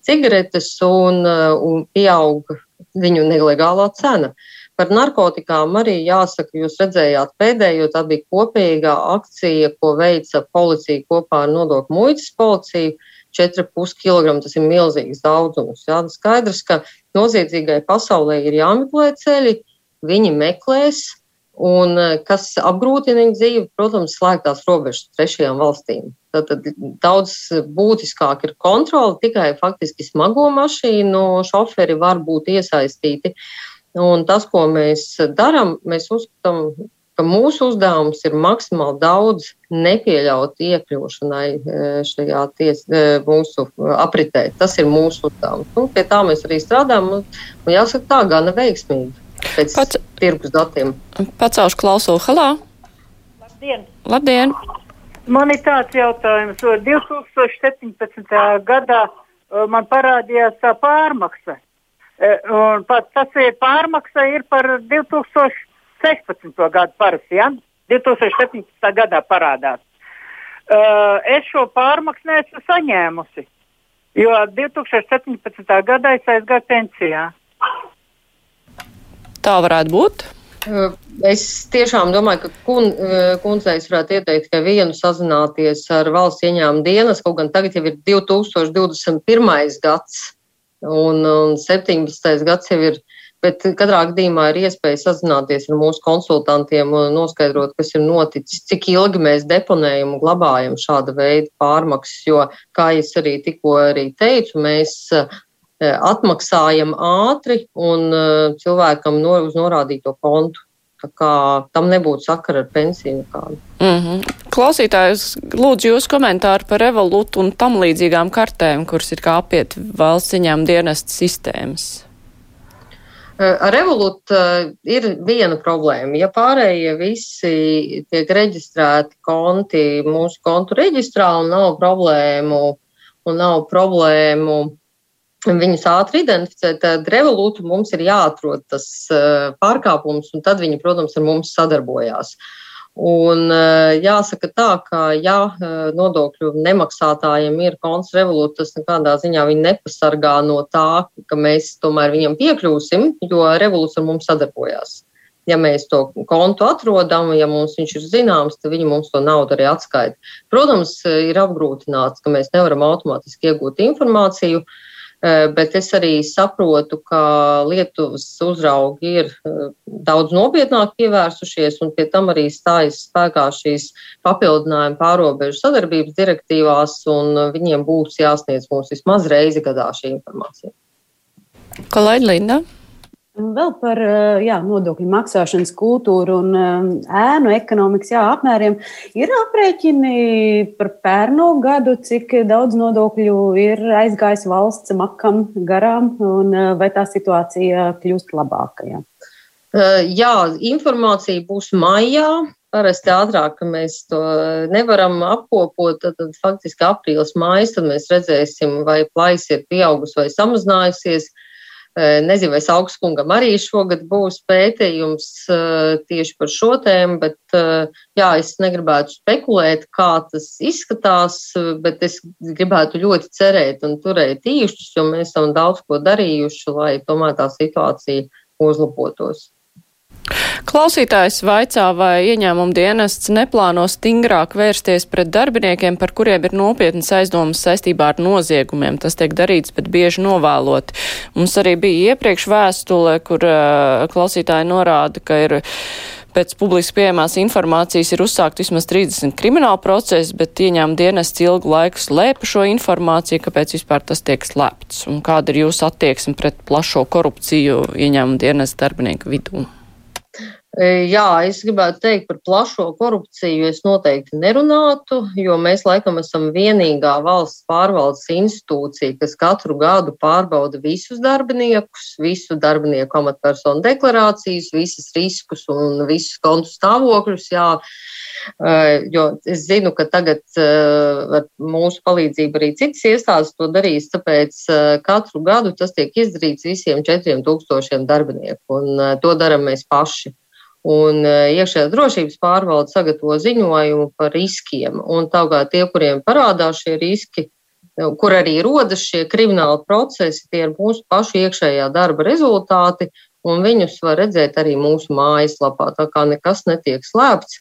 cigaretes un, eh, un pieaug viņu nelegālā cena. Par narkotikām arī jāsaka, jūs redzējāt pēdējo, tā bija kopīgā akcija, ko veica policija kopā ar nodokļu muitas policiju. 4,5 kg tas ir milzīgs daudzums. Jā. Skaidrs, ka noziedzīgai pasaulē ir jāmeklē ceļi, viņi meklēs, un eh, kas apgrūtina viņu dzīvi, protams, slēgtās robežas trešajām valstīm. Tad, tad daudz būtiskāk ir kontrole, tikai faktiski smago mašīnu šoferi var būt iesaistīti. Un tas, ko mēs darām, mēs uzskatām, ka mūsu uzdevums ir maksimāli daudz nepieļaut iekļūšanai e, šajā ties, e, mūsu apritē. Tas ir mūsu uzdevums. Un pie tā mēs arī strādājam. Un, un jāsaka, tā gana veiksmīgi pēc Pats- tirgus datiem. Pacelšu klausulu. Halā! Labdien! Labdien! Man ir tāds jautājums. 2017. gadā man parādījās tā pārmaksa. Un pat tas ir pārmaksa ir par 2016. gadu parasti, ja? 2017. gadā parādās. Uh, es šo pārmaksu neesmu saņēmusi, jo 2017. gadā es aizgāju pensijā. Tā varētu būt. Es tiešām domāju, ka kun, kundzei varētu ieteikt, ka vienu sazināties ar valsts ieņēmumu dienas, kaut gan tagad jau ir 2021. gads un, un 17. gads jau ir. Bet katrā gadījumā ir iespēja sazināties ar mūsu konsultantiem un noskaidrot, kas ir noticis, cik ilgi mēs deponējam un glabājam šāda veida pārmaksas. Jo, kā es arī tikko arī teicu, mēs atmaksājam ātri un cilvēkam no, uz norādīto kontu. Tā kā tam nebūtu sakara ar pensiju nekādu. Mm -hmm. Klausītājs, lūdzu jūs komentāru par revolūtu un tam līdzīgām kartēm, kuras ir kā apiet valsts ziņām dienestu sistēmas. Ar revolūtu ir viena problēma. Ja pārējie visi tiek reģistrēti konti mūsu kontu reģistrā un nav problēmu, un nav problēmu viņus ātri identificēt, tad revolūtu mums ir jāatrod tas uh, pārkāpums, un tad viņi, protams, ar mums sadarbojās. Un uh, jāsaka tā, ka ja uh, nodokļu nemaksātājiem ir konts revolūta, tas nekādā ziņā viņi nepasargā no tā, ka mēs tomēr viņam piekļūsim, jo revolūts ar mums sadarbojās. Ja mēs to kontu atrodam, ja mums viņš ir zināms, tad viņi mums to naudu arī atskaita. Protams, ir apgrūtināts, ka mēs nevaram automātiski iegūt informāciju, uh, Eh, bet es arī saprotu, ka Lietuvas uzraugi ir eh, daudz nopietnāk pievērsušies, un pie tam arī stājas spēkā šīs papildinājuma pārobežu sadarbības direktīvās, un viņiem būs jāsniedz mums vismaz reizi gadā šī informācija. Kolēģi Linda. Vēl par eh, jā, nodokļu maksāšanas kultūru un eh, ēnu ekonomikas jā, apmēriem. Ir aprēķini par pērno gadu, cik daudz nodokļu ir aizgājis valsts makam garām, un eh, vai tā situācija kļūst labāka? Jā, informācija būs maijā. Parasti ātrāk, mēs to nevaram apkopot, tad, tad faktiski aprīlis, tad mēs redzēsim, vai plaisa ir pieaugusi vai samazinājusies. Uh, Nezinu, vai augstskungam arī šogad būs pētījums tieši par šo tēmu, bet jā, es negribētu spekulēt, kā tas izskatās, bet es gribētu ļoti cerēt un turēt īšķus, jo mēs esam daudz ko darījuši, lai tomēr tā situācija uzlabotos. Klausītājs vaicā, vai ieņēmuma dienests neplāno stingrāk vērsties pret darbiniekiem, par kuriem ir nopietnas aizdomas saistībā ar noziegumiem. Tas tiek darīts, bet bieži novēlot. Mums arī bija iepriekš vēstule, kur uh, klausītāji norāda, ka ir pēc publiski pieejamās informācijas ir uzsākt vismaz 30 krimināla procesi, bet ieņēmuma dienests ilgu laiku slēpa šo informāciju, kāpēc vispār tas tiek slēpts. Un kāda ir jūsu attieksme pret plašo korupciju ieņēmuma dienests darbinieku vidū? E, jā, es gribētu teikt par plašo korupciju. Es noteikti nerunātu, jo mēs laikam esam vienīgā valsts pārvaldes institūcija, kas katru gadu pārbauda visus darbiniekus, visu darbinieku amatpersonu deklarācijas, visas riskus un visus kontu stāvokļus. Jā, e, jo es zinu, ka tagad e, ar mūsu palīdzību arī citas iestādes to darīs, tāpēc katru gadu tas tiek izdarīts visiem četriem tūkstošiem darbinieku, un to daram mēs paši. Un e, iekšējās drošības pārvalde sagatavo ziņojumu par riskiem. Un tālāk tie, kuriem parādās šie riski, e, kur arī rodas šie krimināli procesi, tie ir mūsu pašu iekšējā darba rezultāti, un viņus var redzēt arī mūsu mājaslapā. Tā kā nekas netiek slēpts.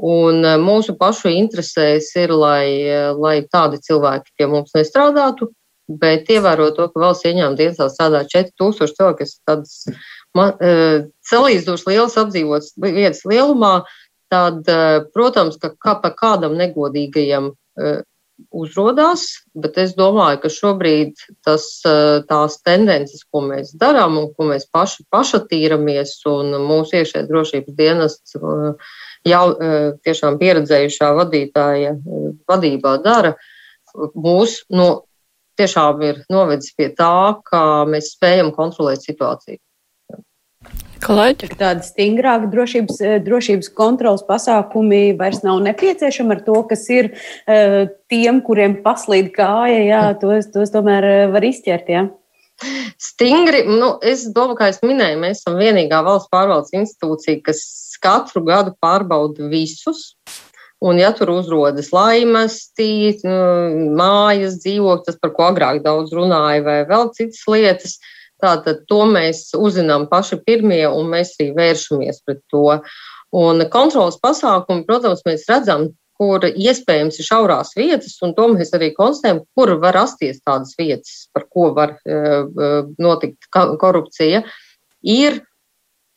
Un e, mūsu pašu interesēs ir, lai, lai tādi cilvēki pie mums nestrādātu, bet ievērot to, ka valsts ieņēmuma dienestā strādā 4000 cilvēku, tādas man, salīdzinoši liels apdzīvots vietas lielumā, tad, protams, ka kā pa kādam negodīgajam uzrodās, bet es domāju, ka šobrīd tas, tās tendences, ko mēs darām un ko mēs paši pašatīramies un mūsu iekšējais drošības dienests jau tiešām pieredzējušā vadītāja vadībā dara, mūs no, tiešām ir novedis pie tā, ka mēs spējam kontrolēt situāciju. Kolēģi? Tādi stingrāki drošības, eh, drošības kontrolas pasākumi vairs nav nepieciešami ar to, kas ir uh, tiem, kuriem paslīd kāja, jā, tos, tos tomēr eh, var izķert, jā. Stingri, nu, es domāju, kā es minēju, mēs esam vienīgā valsts pārvaldes institūcija, kas katru gadu pārbauda visus. Un, ja tur uzrodas laimesti, nu, mājas, dzīvokļi, tas, par ko agrāk daudz runāja, vai vēl citas lietas, tātad to mēs uzzinām paši pirmie, un mēs arī vēršamies pret to. Un kontrolas pasākumi, protams, mēs redzam, kur iespējams ir šaurās vietas, un to mēs arī konstatējam, kur var rasties tādas vietas, par ko var uh, notikt korupcija, ir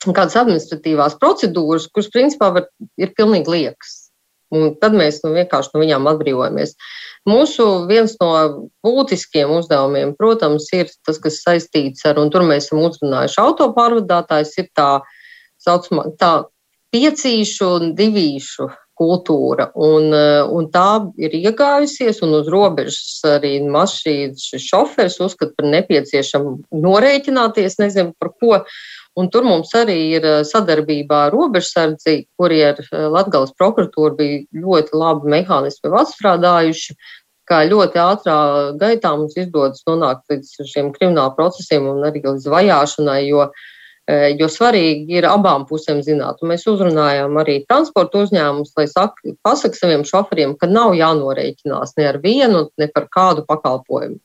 kādas administratīvās procedūras, kuras principā var, ir pilnīgi liekas. Un tad mēs nu, vienkārši no viņām atbrīvojamies. Mūsu viens no būtiskiem uzdevumiem, protams, ir tas, kas saistīts ar, un tur mēs esam uzrunājuši autopārvadātājs, ir tā saucamā tā piecīšu un divīšu kultūra. Un, eh, un tā ir iegājusies, un uz robežas arī mašīnas šoferis uzskata par nepieciešamu norēķināties, nezinu par ko. Un tur mums arī ir sadarbībā ar robežsardzi, kuri ar Latgales prokuratūru bija ļoti labi mehānismi atstrādājuši, kā ļoti ātrā gaitā mums izdodas nonākt līdz šiem krimināla procesiem un arī līdz vajāšanai, jo jo svarīgi ir abām pusēm zināt. Un mēs uzrunājām arī transporta uzņēmumus, lai saka, pasaka saviem šoferiem, ka nav jānorēķinās ne ar vienu, ne par kādu pakalpojumu.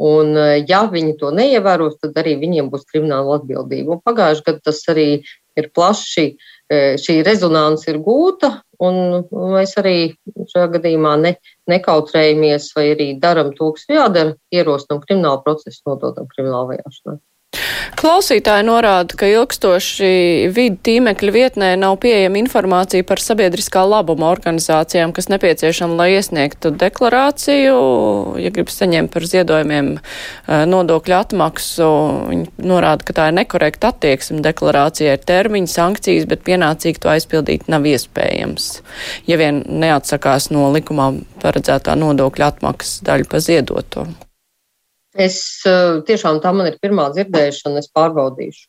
Un, eh, ja viņi to neievēros, tad arī viņiem būs krimināla atbildība. Un pagājuši gadu tas arī ir plaši, eh, šī rezonance ir gūta, un mēs arī šajā gadījumā ne, nekautrējamies vai arī daram to, kas jādara, ierosinām kriminālu procesu, nododam kriminālu vajāšanai. Klausītāji norāda, ka ilgstoši vidu tīmekļa vietnē nav pieejama informācija par sabiedriskā labuma organizācijām, kas nepieciešama, lai iesniegtu deklarāciju. Ja grib saņemt par ziedojumiem eh, nodokļu atmaksu, viņi norāda, ka tā ir nekorekta attieksme deklarācijai, ir termiņa sankcijas, bet pienācīgi to aizpildīt nav iespējams, ja vien neatsakās no likumā paredzētā nodokļu atmaksas daļu pa ziedoto. Es eh, tiešām tā man ir pirmā dzirdēšana, es pārbaudīšu.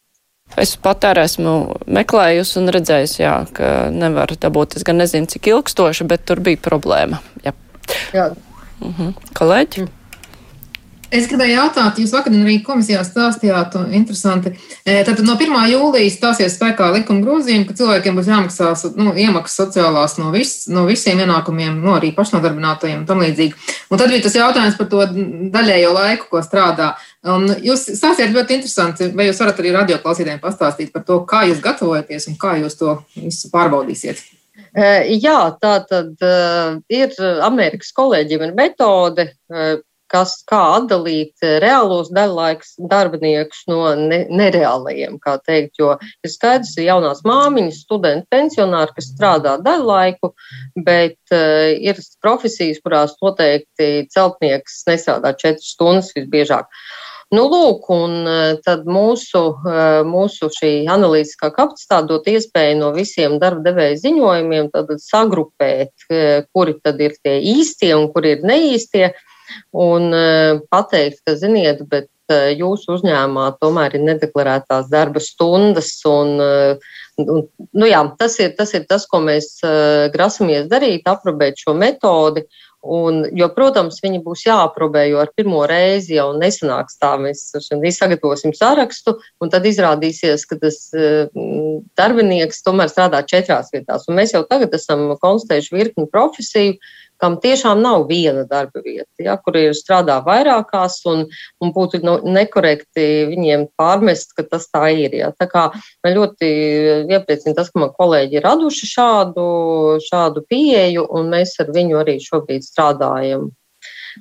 Es pat arī esmu meklējusi un redzējusi, jā, ka nevar dabūt. Es gan nezinu, cik ilgstoši, bet tur bija problēma. Jā. jā. Mhm. Kolēģi? Mm. Es gribēju jautāt, jūs vakar arī komisijā stāstījāt, un interesanti, e, tad no 1. jūlijas stāsies spēkā likuma grozījumi, ka cilvēkiem būs jāmaksā nu, iemaksas sociālās no, vis, no visiem ienākumiem, no arī pašnodarbinātajiem un tam līdzīgi. Un tad bija tas jautājums par to daļējo laiku, ko strādā. Un jūs stāstījāt ļoti interesanti, vai jūs varat arī radioklausītājiem pastāstīt par to, kā jūs gatavojaties un kā jūs to visu pārbaudīsiet. E, jā, tā tad uh, ir Amerikas kolēģiem ir metode, kas, kā atdalīt eh, reālos daļlaiks darbiniekus no ne, nereālajiem, kā teikt, jo ir skaidrs, ka jaunās māmiņas, studenti, pensionāri, kas strādā daļlaiku, bet uh, ir profesijas, kurās noteikti celtnieks nestrādā četras stundas visbiežāk. Nu, lūk, un eh, tad mūsu, mūsu šī analītiskā kapacitāte dot iespēju no visiem darba devēja ziņojumiem sagrupēt, kuri tad ir tie īstie un kuri ir neīstie. Uh, un e, pateikt, ka, ziniet, bet e, jūsu uzņēmumā tomēr ir nedeklarētās darba stundas. Un, e, un, nu jā, tas, ir, tas ir tas, ko mēs grasamies darīt, aprobēt šo metodi. Un, jo, protams, viņi būs jāaprobē, jo ar pirmo reizi jau nesanāks tā. Mēs sagatavosim sarakstu, un tad izrādīsies, ka tas darbinieks tomēr strādā četrās vietās. Un mēs jau tagad esam konstatējuši virkni profesiju, uh, kam tiešām nav viena darba vieta, ja, kur ir strādā vairākās, un, un būtu nu, nekorekti viņiem pārmest, ka tas tā ir. Ja. Tā kā man ļoti iepriecina tas, ka man kolēģi ir raduši šādu, šādu pieeju, un mēs ar viņu arī šobrīd strādājam.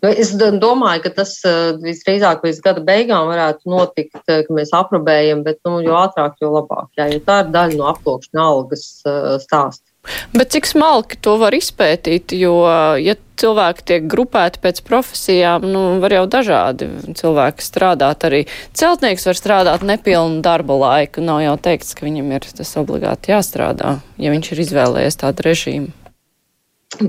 Nu, es domāju, ka tas eh, visdrīzāk līdz gada beigām varētu notikt, eh, ka mēs aprobējam, bet nu, jo ātrāk, jo labāk. Jā, jo tā ir daļa no aploksņa algas eh, stāsta. Bet cik smalki to var izpētīt, jo, ja cilvēki tiek grupēti pēc profesijām, nu, var jau dažādi cilvēki strādāt arī. Celtnieks var strādāt nepilnu darba laiku, nav jau teikts, ka viņam ir tas obligāti jāstrādā, ja viņš ir izvēlējies tādu režīmu.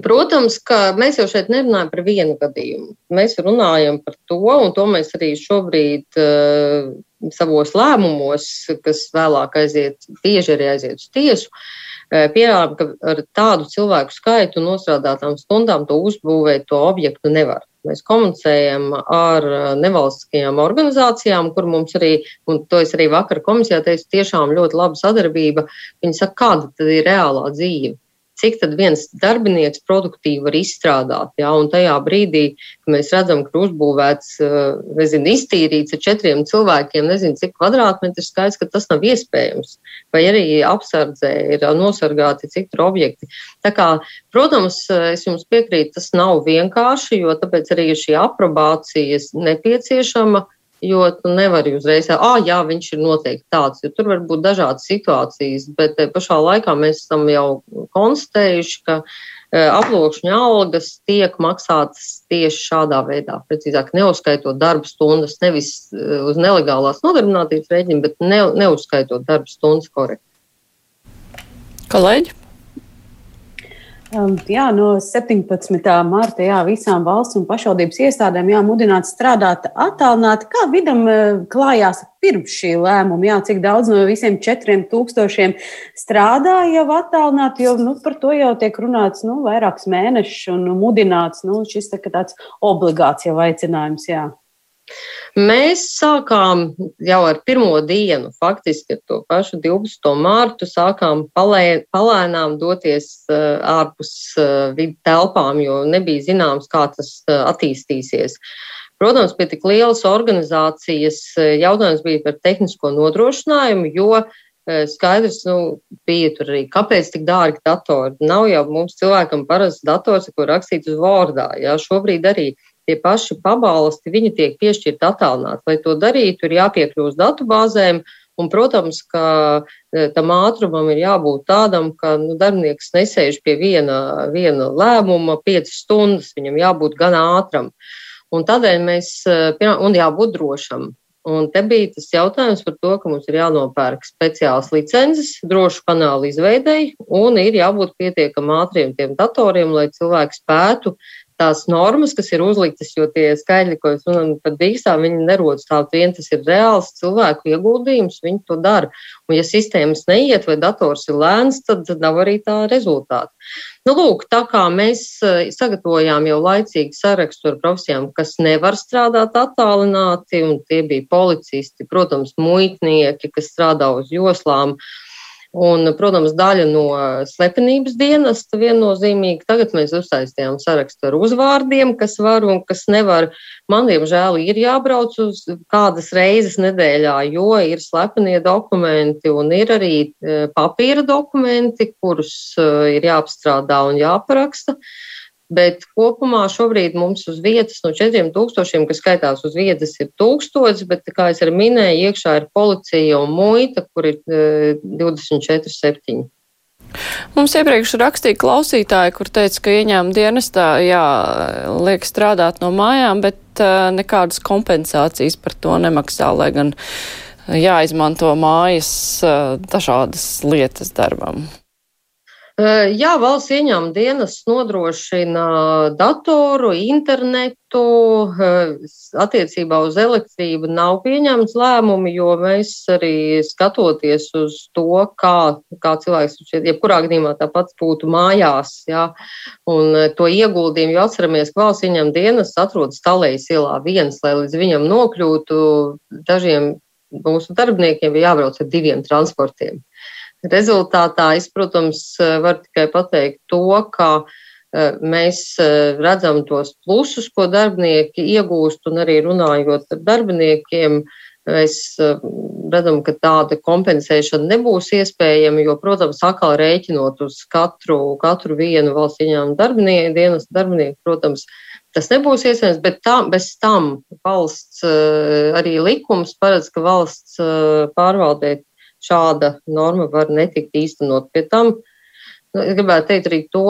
Protams, ka mēs jau šeit nerunājam par vienu gadījumu. Mēs runājam par to, un to mēs arī šobrīd uh, savos lēmumos, kas vēlāk aiziet, bieži arī aiziet uz tiesu, uh, Pieņēmām, ka ar tādu cilvēku skaitu un nostrādātām stundām to uzbūvēt, to objektu nevar. Mēs komunicējam ar nevalstiskajām organizācijām, kur mums arī, un to es arī vakar komisijā teicu, tiešām ļoti laba sadarbība. Viņi saka, kāda tad ir reālā dzīve cik tad viens darbinieks produktīvi var izstrādāt. Ja? Un tajā brīdī, kad mēs redzam, ka uzbūvēts, eh, nezinu, iztīrīts ar četriem cilvēkiem, nezinu, cik kvadrātmetri, skaidrs, ka tas nav iespējams. Vai arī apsardzē ir nosargāti citi objekti. Tā kā, protams, es jums piekrītu, tas nav vienkārši, jo tāpēc arī ir šī aprobācijas nepieciešama jo tu nevari uzreiz teikt, ah, jā, viņš ir noteikti tāds, jo tur var būt dažādas situācijas, bet pašā laikā mēs esam jau konstatējuši, ka aploksņa algas tiek maksātas tieši šādā veidā, precīzāk neuzskaitot darba stundas, nevis uz nelegālās nodarbinātības rēķina, bet ne, neuzskaitot darba stundas korekti. Kolēģi? Um, jā, no 17. marta jā, visām valsts un pašvaldības iestādēm jāmudināt strādāt attālināti. Kā vidam uh, klājās pirms šī lēmuma? Jā, cik daudz no visiem 4000 strādāja jau attālināti, jo nu, par to jau tiek runāts nu, vairākus mēnešus un mudināts. Nu, šis tā, tāds obligāts jau aicinājums. Jā. Mēs sākām jau ar pirmo dienu, faktiski to pašu 12. mārtu, sākām palē, palēnām doties uh, ārpus uh, vidu telpām, jo nebija zināms, kā tas uh, attīstīsies. Protams, pie tik lielas organizācijas jautājums bija par tehnisko nodrošinājumu, jo skaidrs, nu, bija tur arī, kāpēc tik dārgi datori. Nav jau mums cilvēkam parasts dators, ko rakstīt uz Wordā. Jā, šobrīd arī tie paši pabalsti, viņi tiek piešķirti attālināti. Lai to darītu, ir jāpiekļūst datubāzēm. Un, protams, ka e, tam ātrumam ir jābūt tādam, ka nu, darbinieks nesēž pie viena, viena lēmuma piecas stundas, viņam jābūt gan ātram. Un tādēļ mēs, e, un jābūt drošam. Un te bija tas jautājums par to, ka mums ir jānopērk speciāls licences drošu kanālu izveidēji un ir jābūt pietiekam ātriem tiem datoriem, lai cilvēki spētu tās normas, kas ir uzliktas, jo tie skaidri, ko es runāju par dīksām, viņi nerodas tā vien, tas ir reāls cilvēku ieguldījums, viņi to dara. Un ja sistēmas neiet vai dators ir lēns, tad nav arī tā rezultāta. Nu, lūk, tā kā mēs eh, sagatavojām jau laicīgi sarakstu ar profesijām, kas nevar strādāt attālināti, un tie bija policisti, protams, muitnieki, kas strādā uz joslām, uh, Un, protams, daļa no slepenības dienesta viennozīmīgi. Tagad mēs uztaisījām sarakstu ar uzvārdiem, kas var un kas nevar. Man, diemžēl, ir jābrauc uz kādas reizes nedēļā, jo ir slepenie dokumenti un ir arī e, papīra dokumenti, kurus e, ir jāapstrādā un jāparaksta. Uh, Bet kopumā šobrīd mums uz vietas no 4000, kas skaitās uz vietas, ir 1000, bet, kā jau minēju, iekšā ir policija un muita, kur ir 24,7. E, mums iepriekš rakstīja klausītāji, kur teica, ka ieņēmuma dienestā jā, liek strādāt no mājām, bet uh, nekādas kompensācijas par to nemaksā, lai gan jāizmanto mājas dažādas lietas darbam. Jā, valsts ieņēmuma dienas nodrošina datoru, internetu. Attiecībā uz elektrību nav pieņemts lēmumi, jo mēs arī skatoties uz to, kā, kā cilvēks, jebkurā gadījumā tāpat būtu mājās, jā, un to ieguldījumu, jo atceramies, ka valsts ieņēmuma dienas atrodas Talējas ielā viens, lai līdz viņam nokļūtu dažiem mūsu darbiniekiem bija jābrauc ar diviem transportiem. Rezultātā es, protams, varu tikai pateikt to, ka e, mēs e, redzam tos plusus, ko darbinieki iegūst, un arī runājot ar darbiniekiem, mēs redzam, ka tāda kompensēšana nebūs iespējama, jo, protams, atkal rēķinot uz katru, katru vienu valsts ieņēmumu darbinieku, dienas darbinieku, protams, tas nebūs iespējams, bet tā, bez tam valsts arī likums paredz, ka valsts pārvaldē šāda norma var netikt īstenot. Pie tam nu, gribētu teikt arī to,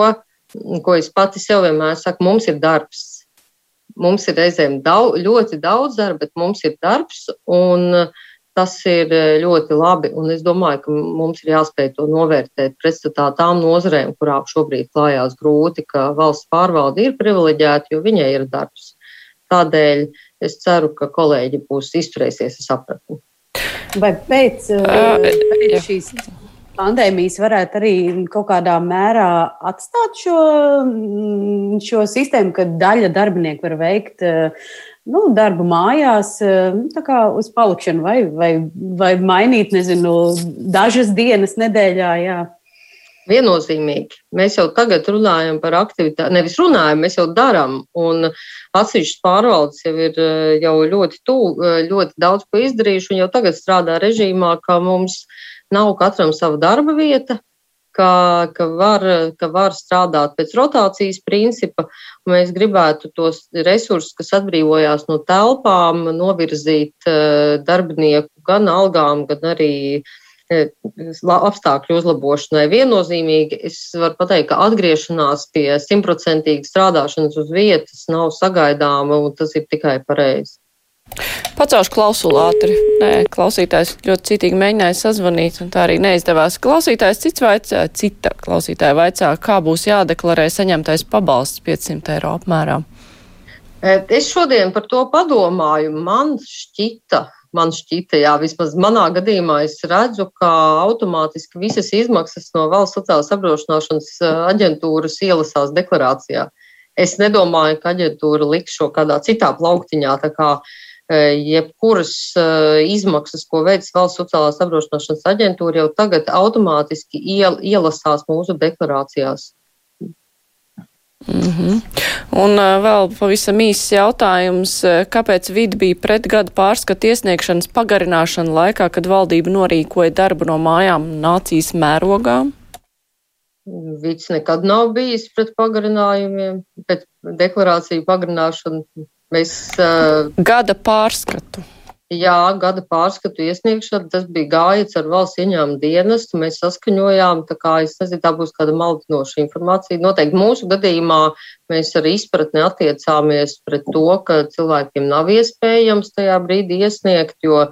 ko es pati sev vienmēr saku, mums ir darbs. Mums ir reizēm daudz, ļoti daudz darba, bet mums ir darbs, un tas ir ļoti labi. Un es domāju, ka mums ir jāspēj to novērtēt pretstatā tām nozarēm, kurām šobrīd klājās grūti, ka valsts pārvalde ir privileģēta, jo viņai ir darbs. Tādēļ es ceru, ka kolēģi būs izturēsies ar sapratni. Vai pēc, uh, pēc šīs pandēmijas varētu arī kaut kādā mērā atstāt šo, mm, šo sistēmu, ka daļa darbinieku var veikt nu, darbu mājās, tā kā uz palikšanu, vai, vai, vai mainīt, nezinu, dažas dienas nedēļā. Jā. Viennozīmīgi. Mēs jau tagad runājam par aktivitāti, nevis runājam, mēs jau darām. Un atsevišķas pārvaldes jau ir jau ļoti, tū, ļoti daudz ko izdarījuši un jau tagad strādā režīmā, ka mums nav katram sava darba vieta, ka, ka, var, ka var strādāt pēc rotācijas principa. Mēs gribētu tos resursus, kas atbrīvojās no telpām, novirzīt darbinieku gan algām, gan arī uh, apstākļu uzlabošanai. Viennozīmīgi es varu pateikt, ka atgriešanās pie simtprocentīgas strādāšanas uz vietas nav sagaidāma, un tas ir tikai pareizi. Pacaušu klausulu ātri. Nē, klausītājs ļoti citīgi mēģināja sazvanīt, un tā arī neizdevās. Klausītājs cits vaicā, cita klausītāja vaicā, kā būs jādeklarē saņemtais pabalsts 500 eiro apmērā. E, es šodien par to padomāju. Man šķita, man šķita, jā, vismaz manā gadījumā es redzu, ka automātiski visas izmaksas no valsts sociālās apdrošināšanas aģentūras ielasās deklarācijā. Es nedomāju, ka aģentūra liks šo kādā citā plauktiņā. Kā jebkuras izmaksas, ko veids valsts sociālās apdrošināšanas aģentūra, jau tagad automātiski ielasās mūsu deklarācijās. Mm -hmm. Un uh, vēl pavisam īsts jautājums, kāpēc vidi bija pret gada pārskatu iesniegšanas pagarināšana laikā, kad valdība norīkoja darbu no mājām nācijas mērogā? Vids nekad nav bijis pret pagarinājumiem, pret deklarāciju pagarināšanu. Mēs, uh, gada pārskatu. Jā, gada pārskatu iesniegšana, tas bija gājiens ar valsts ieņēmumu dienestu. Mēs saskaņojām, tā kā es nezinu, tā būs kāda maldinoša informācija. Noteikti mūsu gadījumā mēs ar izpratni attiecāmies pret to, ka cilvēkiem nav iespējams tajā brīdī iesniegt, jo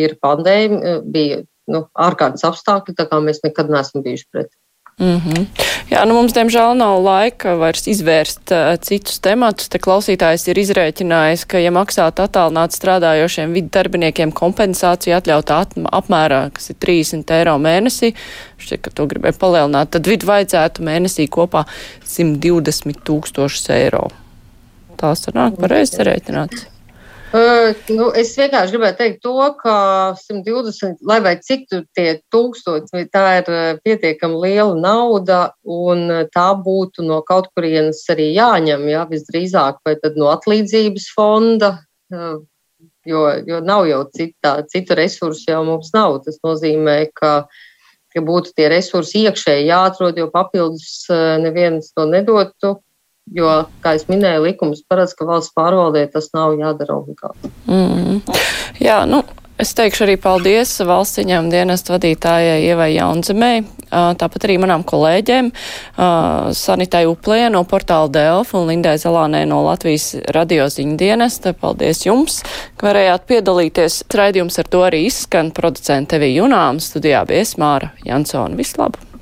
ir pandēmija, bija nu, ārkārtas apstākļi, tā kā mēs nekad neesam bijuši pret. Mm -hmm. Jā, nu mums diemžēl nav laika vairs izvērst uh, citus tematus. Te klausītājs ir izrēķinājis, ka, ja maksātu attālināt strādājošiem vidu darbiniekiem kompensāciju atļautā apmērā, kas ir 30 eiro mēnesī, šķiet, ka to gribēja palielināt, tad vidu vajadzētu mēnesī kopā 120 tūkstošus eiro. Tās sanāk pareizi sarēķināts. Uh, nu, es vienkārši gribēju teikt to, ka 120, lai vai cik tur tie tūkstoši, tā ir pietiekami liela nauda, un tā būtu no kaut kurienes arī jāņem, jā, visdrīzāk, vai tad no atlīdzības fonda, uh, jo, jo nav jau cita, citu resursu jau mums nav. Tas nozīmē, ka, ka būtu tie resursi iekšēji jāatrod, jo papildus neviens to nedotu Jo, kā jau minēju, likums paredz, ka valsts pārvaldē tas nav jādara obligāti. Mm. Jā, nu, es teikšu arī paldies valsts ieņēmuma dienestu vadītājai Ievai Jaunzemei, tāpat arī manām kolēģiem Sanitai Uplē no portāla Delf un Lindai Zalānē no Latvijas radioziņu dienesta. Paldies jums, ka varējāt piedalīties. Raidījums ar to arī izskan producente Evī Junām, studijā bija Esmāra Jansona. Vislabāk!